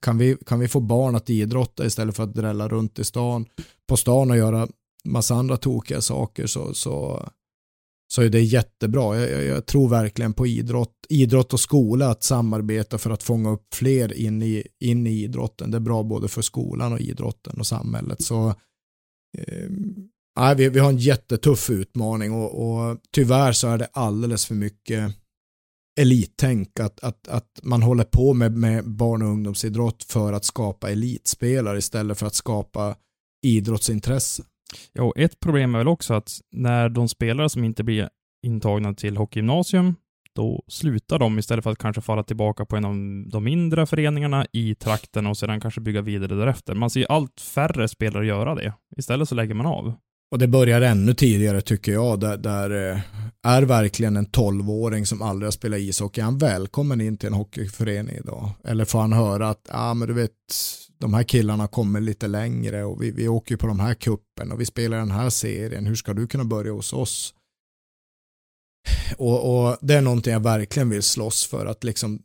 kan, vi, kan vi få barn att idrotta istället för att drälla runt i stan, på stan och göra massa andra tokiga saker så, så så är det jättebra. Jag, jag, jag, tror verkligen på idrott, idrott och skola att samarbeta för att fånga upp fler in i, in i idrotten. Det är bra både för skolan och idrotten och samhället. Så eh, vi, vi har en jättetuff utmaning och, och tyvärr så är det alldeles för mycket elittänk, att, att, att man håller på med, med barn och ungdomsidrott för att skapa elitspelare istället för att skapa idrottsintresse. Ja, och ett problem är väl också att när de spelare som inte blir intagna till hockeygymnasium, då slutar de istället för att kanske falla tillbaka på en av de mindre föreningarna i trakten och sedan kanske bygga vidare därefter. Man ser ju allt färre spelare göra det. Istället så lägger man av. Och det börjar ännu tidigare tycker jag, där, där eh, är verkligen en tolvåring som aldrig har spelat ishockey, är han välkommen in till en hockeyförening idag? Eller får han höra att, ja ah, men du vet, de här killarna kommer lite längre och vi, vi åker på de här kuppen och vi spelar den här serien, hur ska du kunna börja hos oss? Och, och det är någonting jag verkligen vill slåss för, att liksom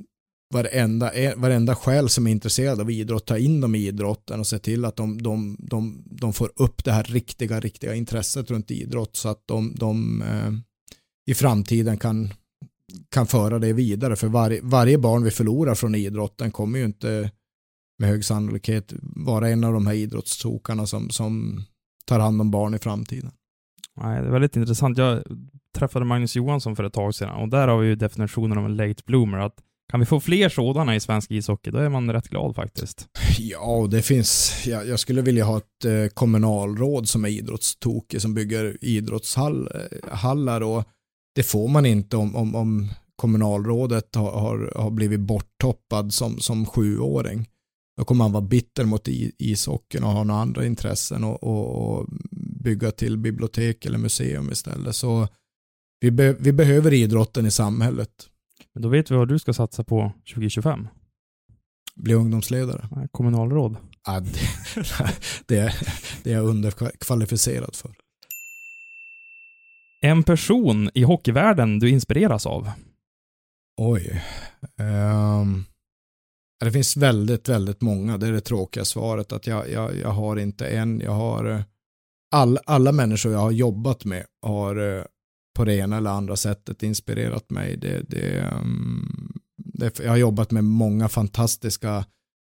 varenda, eh, varenda själ som är intresserad av idrott, ta in dem i idrotten och se till att de, de, de, de får upp det här riktiga, riktiga intresset runt idrott så att de, de eh, i framtiden kan, kan föra det vidare. För var, varje barn vi förlorar från idrotten kommer ju inte med hög sannolikhet vara en av de här idrottstokarna som, som tar hand om barn i framtiden. Nej, det är väldigt intressant. Jag träffade Magnus Johansson för ett tag sedan och där har vi ju definitionen av en late bloomer. Att kan vi få fler sådana i svensk ishockey, då är man rätt glad faktiskt. Ja, det finns, jag, jag skulle vilja ha ett eh, kommunalråd som är idrottstokig, som bygger idrottshallar eh, och det får man inte om, om, om kommunalrådet har, har, har blivit borttoppad som, som sjuåring. Då kommer han vara bitter mot ishockeyn och ha några andra intressen och, och, och bygga till bibliotek eller museum istället. Så vi, be, vi behöver idrotten i samhället. Men då vet vi vad du ska satsa på 2025. Bli ungdomsledare. Kommunalråd. Ja, det, det, det är jag underkvalificerad för. En person i hockeyvärlden du inspireras av? Oj. Um, det finns väldigt, väldigt många. Det är det tråkiga svaret. Att jag, jag, jag har inte en. Jag har eh, all, alla människor jag har jobbat med har eh, på det ena eller andra sättet inspirerat mig. Det, det, mm, det, jag har jobbat med många fantastiska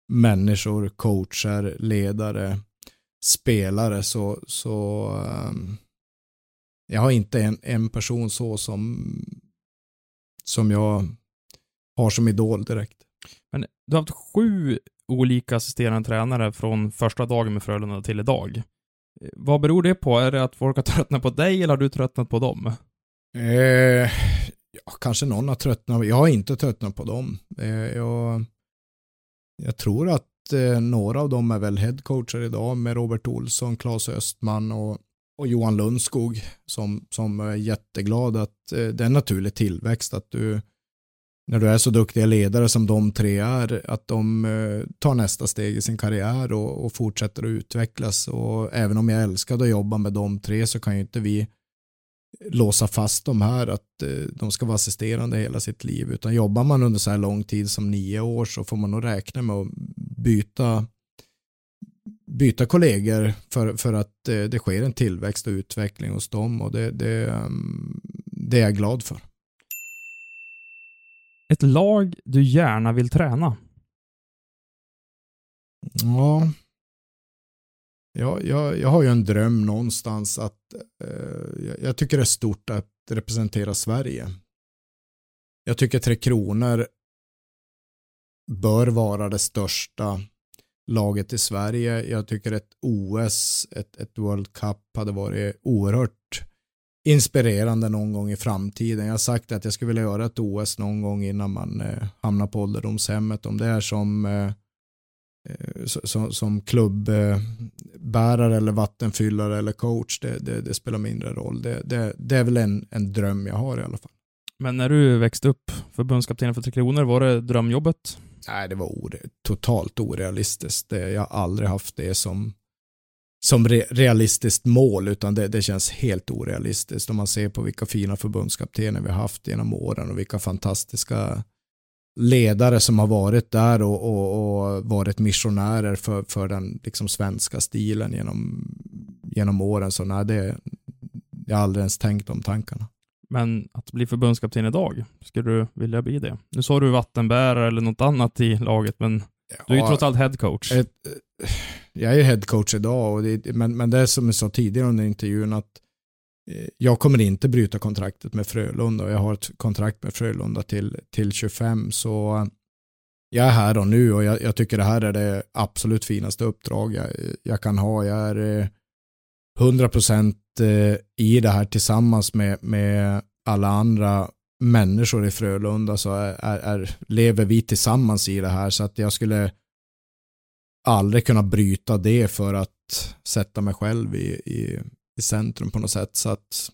människor, coacher, ledare, spelare. Så, så ehm, jag har inte en, en person så som, som jag har som idol direkt. Du har haft sju olika assisterande tränare från första dagen med Frölunda till idag. Eh, vad beror det på? Är det att folk har tröttnat på dig eller har du tröttnat på dem? Eh, ja, kanske någon har tröttnat. Jag har inte tröttnat på dem. Eh, jag, jag tror att eh, några av dem är väl headcoacher idag med Robert Olsson, Claes Östman och, och Johan Lundskog som, som är jätteglad att eh, det är en naturlig tillväxt att du när du är så duktiga ledare som de tre är, att de eh, tar nästa steg i sin karriär och, och, fortsätter att utvecklas. Och även om jag älskade att jobba med de tre så kan ju inte vi låsa fast dem här att eh, de ska vara assisterande hela sitt liv. Utan jobbar man under så här lång tid som nio år så får man nog räkna med att byta byta kollegor för, för att eh, det sker en tillväxt och utveckling hos dem och det, det, ehm, det är jag glad för. Ett lag du gärna vill träna? Ja. Jag, jag, jag har ju en dröm någonstans att eh, jag tycker det är stort att representera Sverige. Jag tycker Tre Kronor bör vara det största laget i Sverige. Jag tycker ett OS, ett, ett World Cup hade varit oerhört inspirerande någon gång i framtiden. Jag har sagt att jag skulle vilja göra ett OS någon gång innan man eh, hamnar på ålderdomshemmet. Om det är som, eh, eh som, som klubbbärare eller vattenfyllare eller coach, det, det, det spelar mindre roll. Det, det, det, är väl en, en dröm jag har i alla fall. Men när du växte upp, förbundskapten för Tre Kronor, var det drömjobbet? Nej, det var ore, totalt orealistiskt. Jag har aldrig haft det som som re realistiskt mål, utan det, det, känns helt orealistiskt om man ser på vilka fina förbundskaptener vi har haft genom åren och vilka fantastiska ledare som har varit där och, och, och varit missionärer för, för den liksom svenska stilen genom, genom åren. Så nej, det, jag har aldrig ens tänkt om tankarna. Men att bli förbundskapten idag, skulle du vilja bli det? Nu sa du vattenbärare eller något annat i laget, men ja, du är ju trots allt headcoach. Ett, jag är headcoach idag, och det, men, men det är som jag sa tidigare under intervjun att eh, jag kommer inte bryta kontraktet med Frölunda och jag har ett kontrakt med Frölunda till, till 25 så eh, jag är här och nu och jag, jag tycker det här är det absolut finaste uppdrag jag, jag kan ha. Jag är eh, 100% eh, i det här tillsammans med, med alla andra människor i Frölunda så är, är, är, lever vi tillsammans i det här så att jag skulle aldrig kunna bryta det för att sätta mig själv i, i, i centrum på något sätt. Så att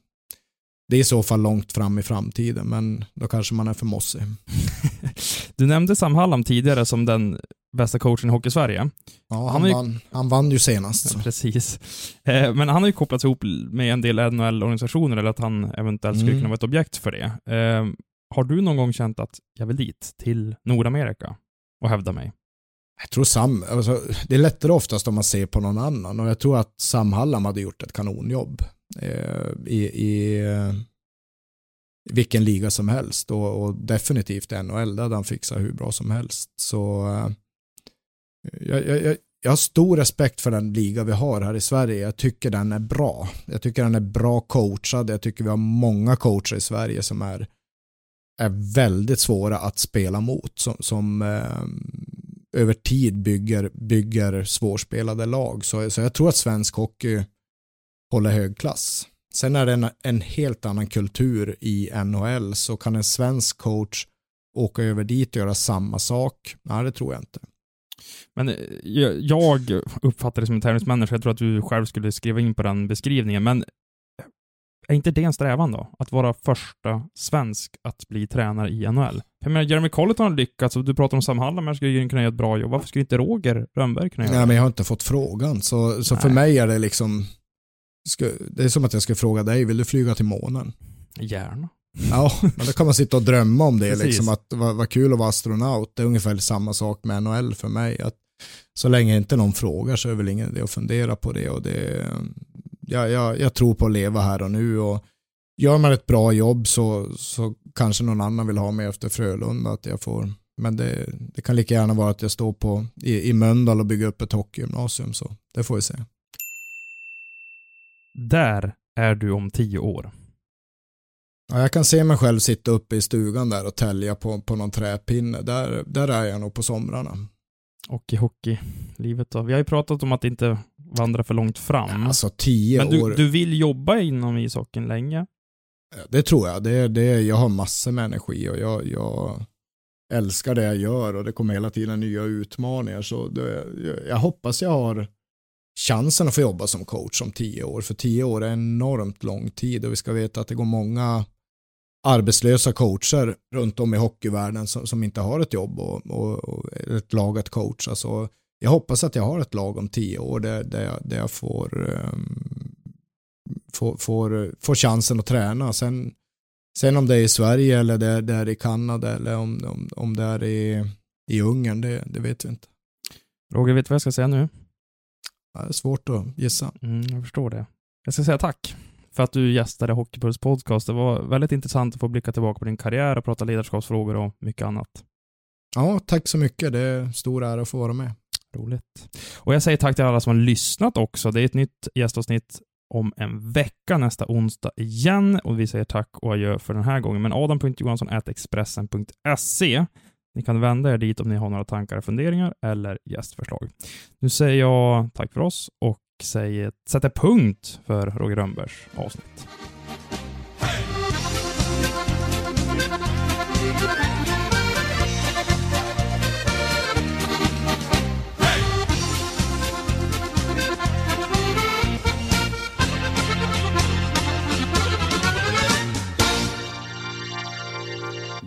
det är i så fall långt fram i framtiden, men då kanske man är för mossig. Du nämnde Sam Hallam tidigare som den bästa coachen i Hockey-Sverige. Ja, Han han, ju- vann, han vann ju senast. så. Precis. Eh, Men han har ju kopplats ihop med en del NHL-organisationer, eller att han eventuellt skulle Mm. kunna vara ett objekt för det. Eh, Har du någon gång känt att jag vill dit, till Nordamerika, och hävda mig? Jag tror Sam, alltså, det är lättare oftast om man ser på någon annan och jag tror att Sam Hallam hade gjort ett kanonjobb eh, i, i eh, vilken liga som helst och, och definitivt NHL, där hade han fixat hur bra som helst. Så eh, jag, jag, jag, jag har stor respekt för den liga vi har här i Sverige. Jag tycker den är bra. Jag tycker den är bra coachad. Jag tycker vi har många coacher i Sverige som är, är väldigt svåra att spela mot. Som, som eh, över tid bygger, bygger svårspelade lag. Så, så jag tror att svensk hockey håller hög klass. Sen är det en, en helt annan kultur i NHL så kan en svensk coach åka över dit och göra samma sak? Nej, det tror jag inte. Men eh, jag uppfattar det som en tävlingsmänniska, jag tror att du själv skulle skriva in på den beskrivningen, men eh, är inte det en strävan då? Att vara första svensk att bli tränare i NHL? Jag menar, Jeremy Colleton har lyckats, och du pratar om Sam Hallam, här skulle ju kunna göra ett bra jobb. Varför skulle inte Roger Rönnberg kunna göra Nej, det? men jag har inte fått frågan. Så, så för Nej. mig är det liksom, det är som att jag ska fråga dig, vill du flyga till månen? Gärna. Ja, men då kan man sitta och drömma om det, Precis. liksom att vad, vad kul att vara astronaut. Det är ungefär samma sak med NHL för mig. Att så länge inte någon frågar så är det väl ingen idé att fundera på det. Och det jag, jag, jag tror på att leva här och nu. Och gör man ett bra jobb så, så kanske någon annan vill ha mig efter Frölunda. Att jag får, men det, det kan lika gärna vara att jag står på, i, i Mölndal och bygger upp ett hockeygymnasium. Så det får vi se. Där är du om tio år. Ja, jag kan se mig själv sitta uppe i stugan där och tälja på, på någon träpinne. Där, där är jag nog på somrarna. Och i hockeylivet då? Vi har ju pratat om att inte vandra för långt fram. Alltså tio Men du, år. du vill jobba inom ishockeyn länge? Eh, det tror jag. Det, det, jag har massor med energi och jag, jag älskar det jag gör och det kommer hela tiden nya utmaningar. Så det, jag, hoppas jag har chansen att få jobba som coach om tio år. För tio år är enormt lång tid och vi ska veta att det går många arbetslösa coacher runt om i hockeyvärlden som, som inte har ett jobb och, och, och ett lag att coacha. Så jag hoppas att jag har ett lag om tio år där, där, jag, där jag får, um, får, får, får chansen att träna. Sen, sen om det är i Sverige eller det, det är i Kanada eller om, om, om det är i, i Ungern, det, det vet vi inte. Roger, vet du vad jag ska säga nu? Ja, det är svårt att gissa. Mm, jag förstår det. Jag ska säga tack för att du gästade Hockeypuls podcast. Det var väldigt intressant att få blicka tillbaka på din karriär och prata ledarskapsfrågor och mycket annat. Ja, tack så mycket. Det är stor ära att få vara med. Roligt. Och jag säger tack till alla som har lyssnat också. Det är ett nytt gästavsnitt om en vecka nästa onsdag igen och vi säger tack och adjö för den här gången. Men adam.johansson.expressen.se Ni kan vända er dit om ni har några tankar funderingar eller gästförslag. Nu säger jag tack för oss och säger, sätter punkt för Roger Rönnbergs avsnitt.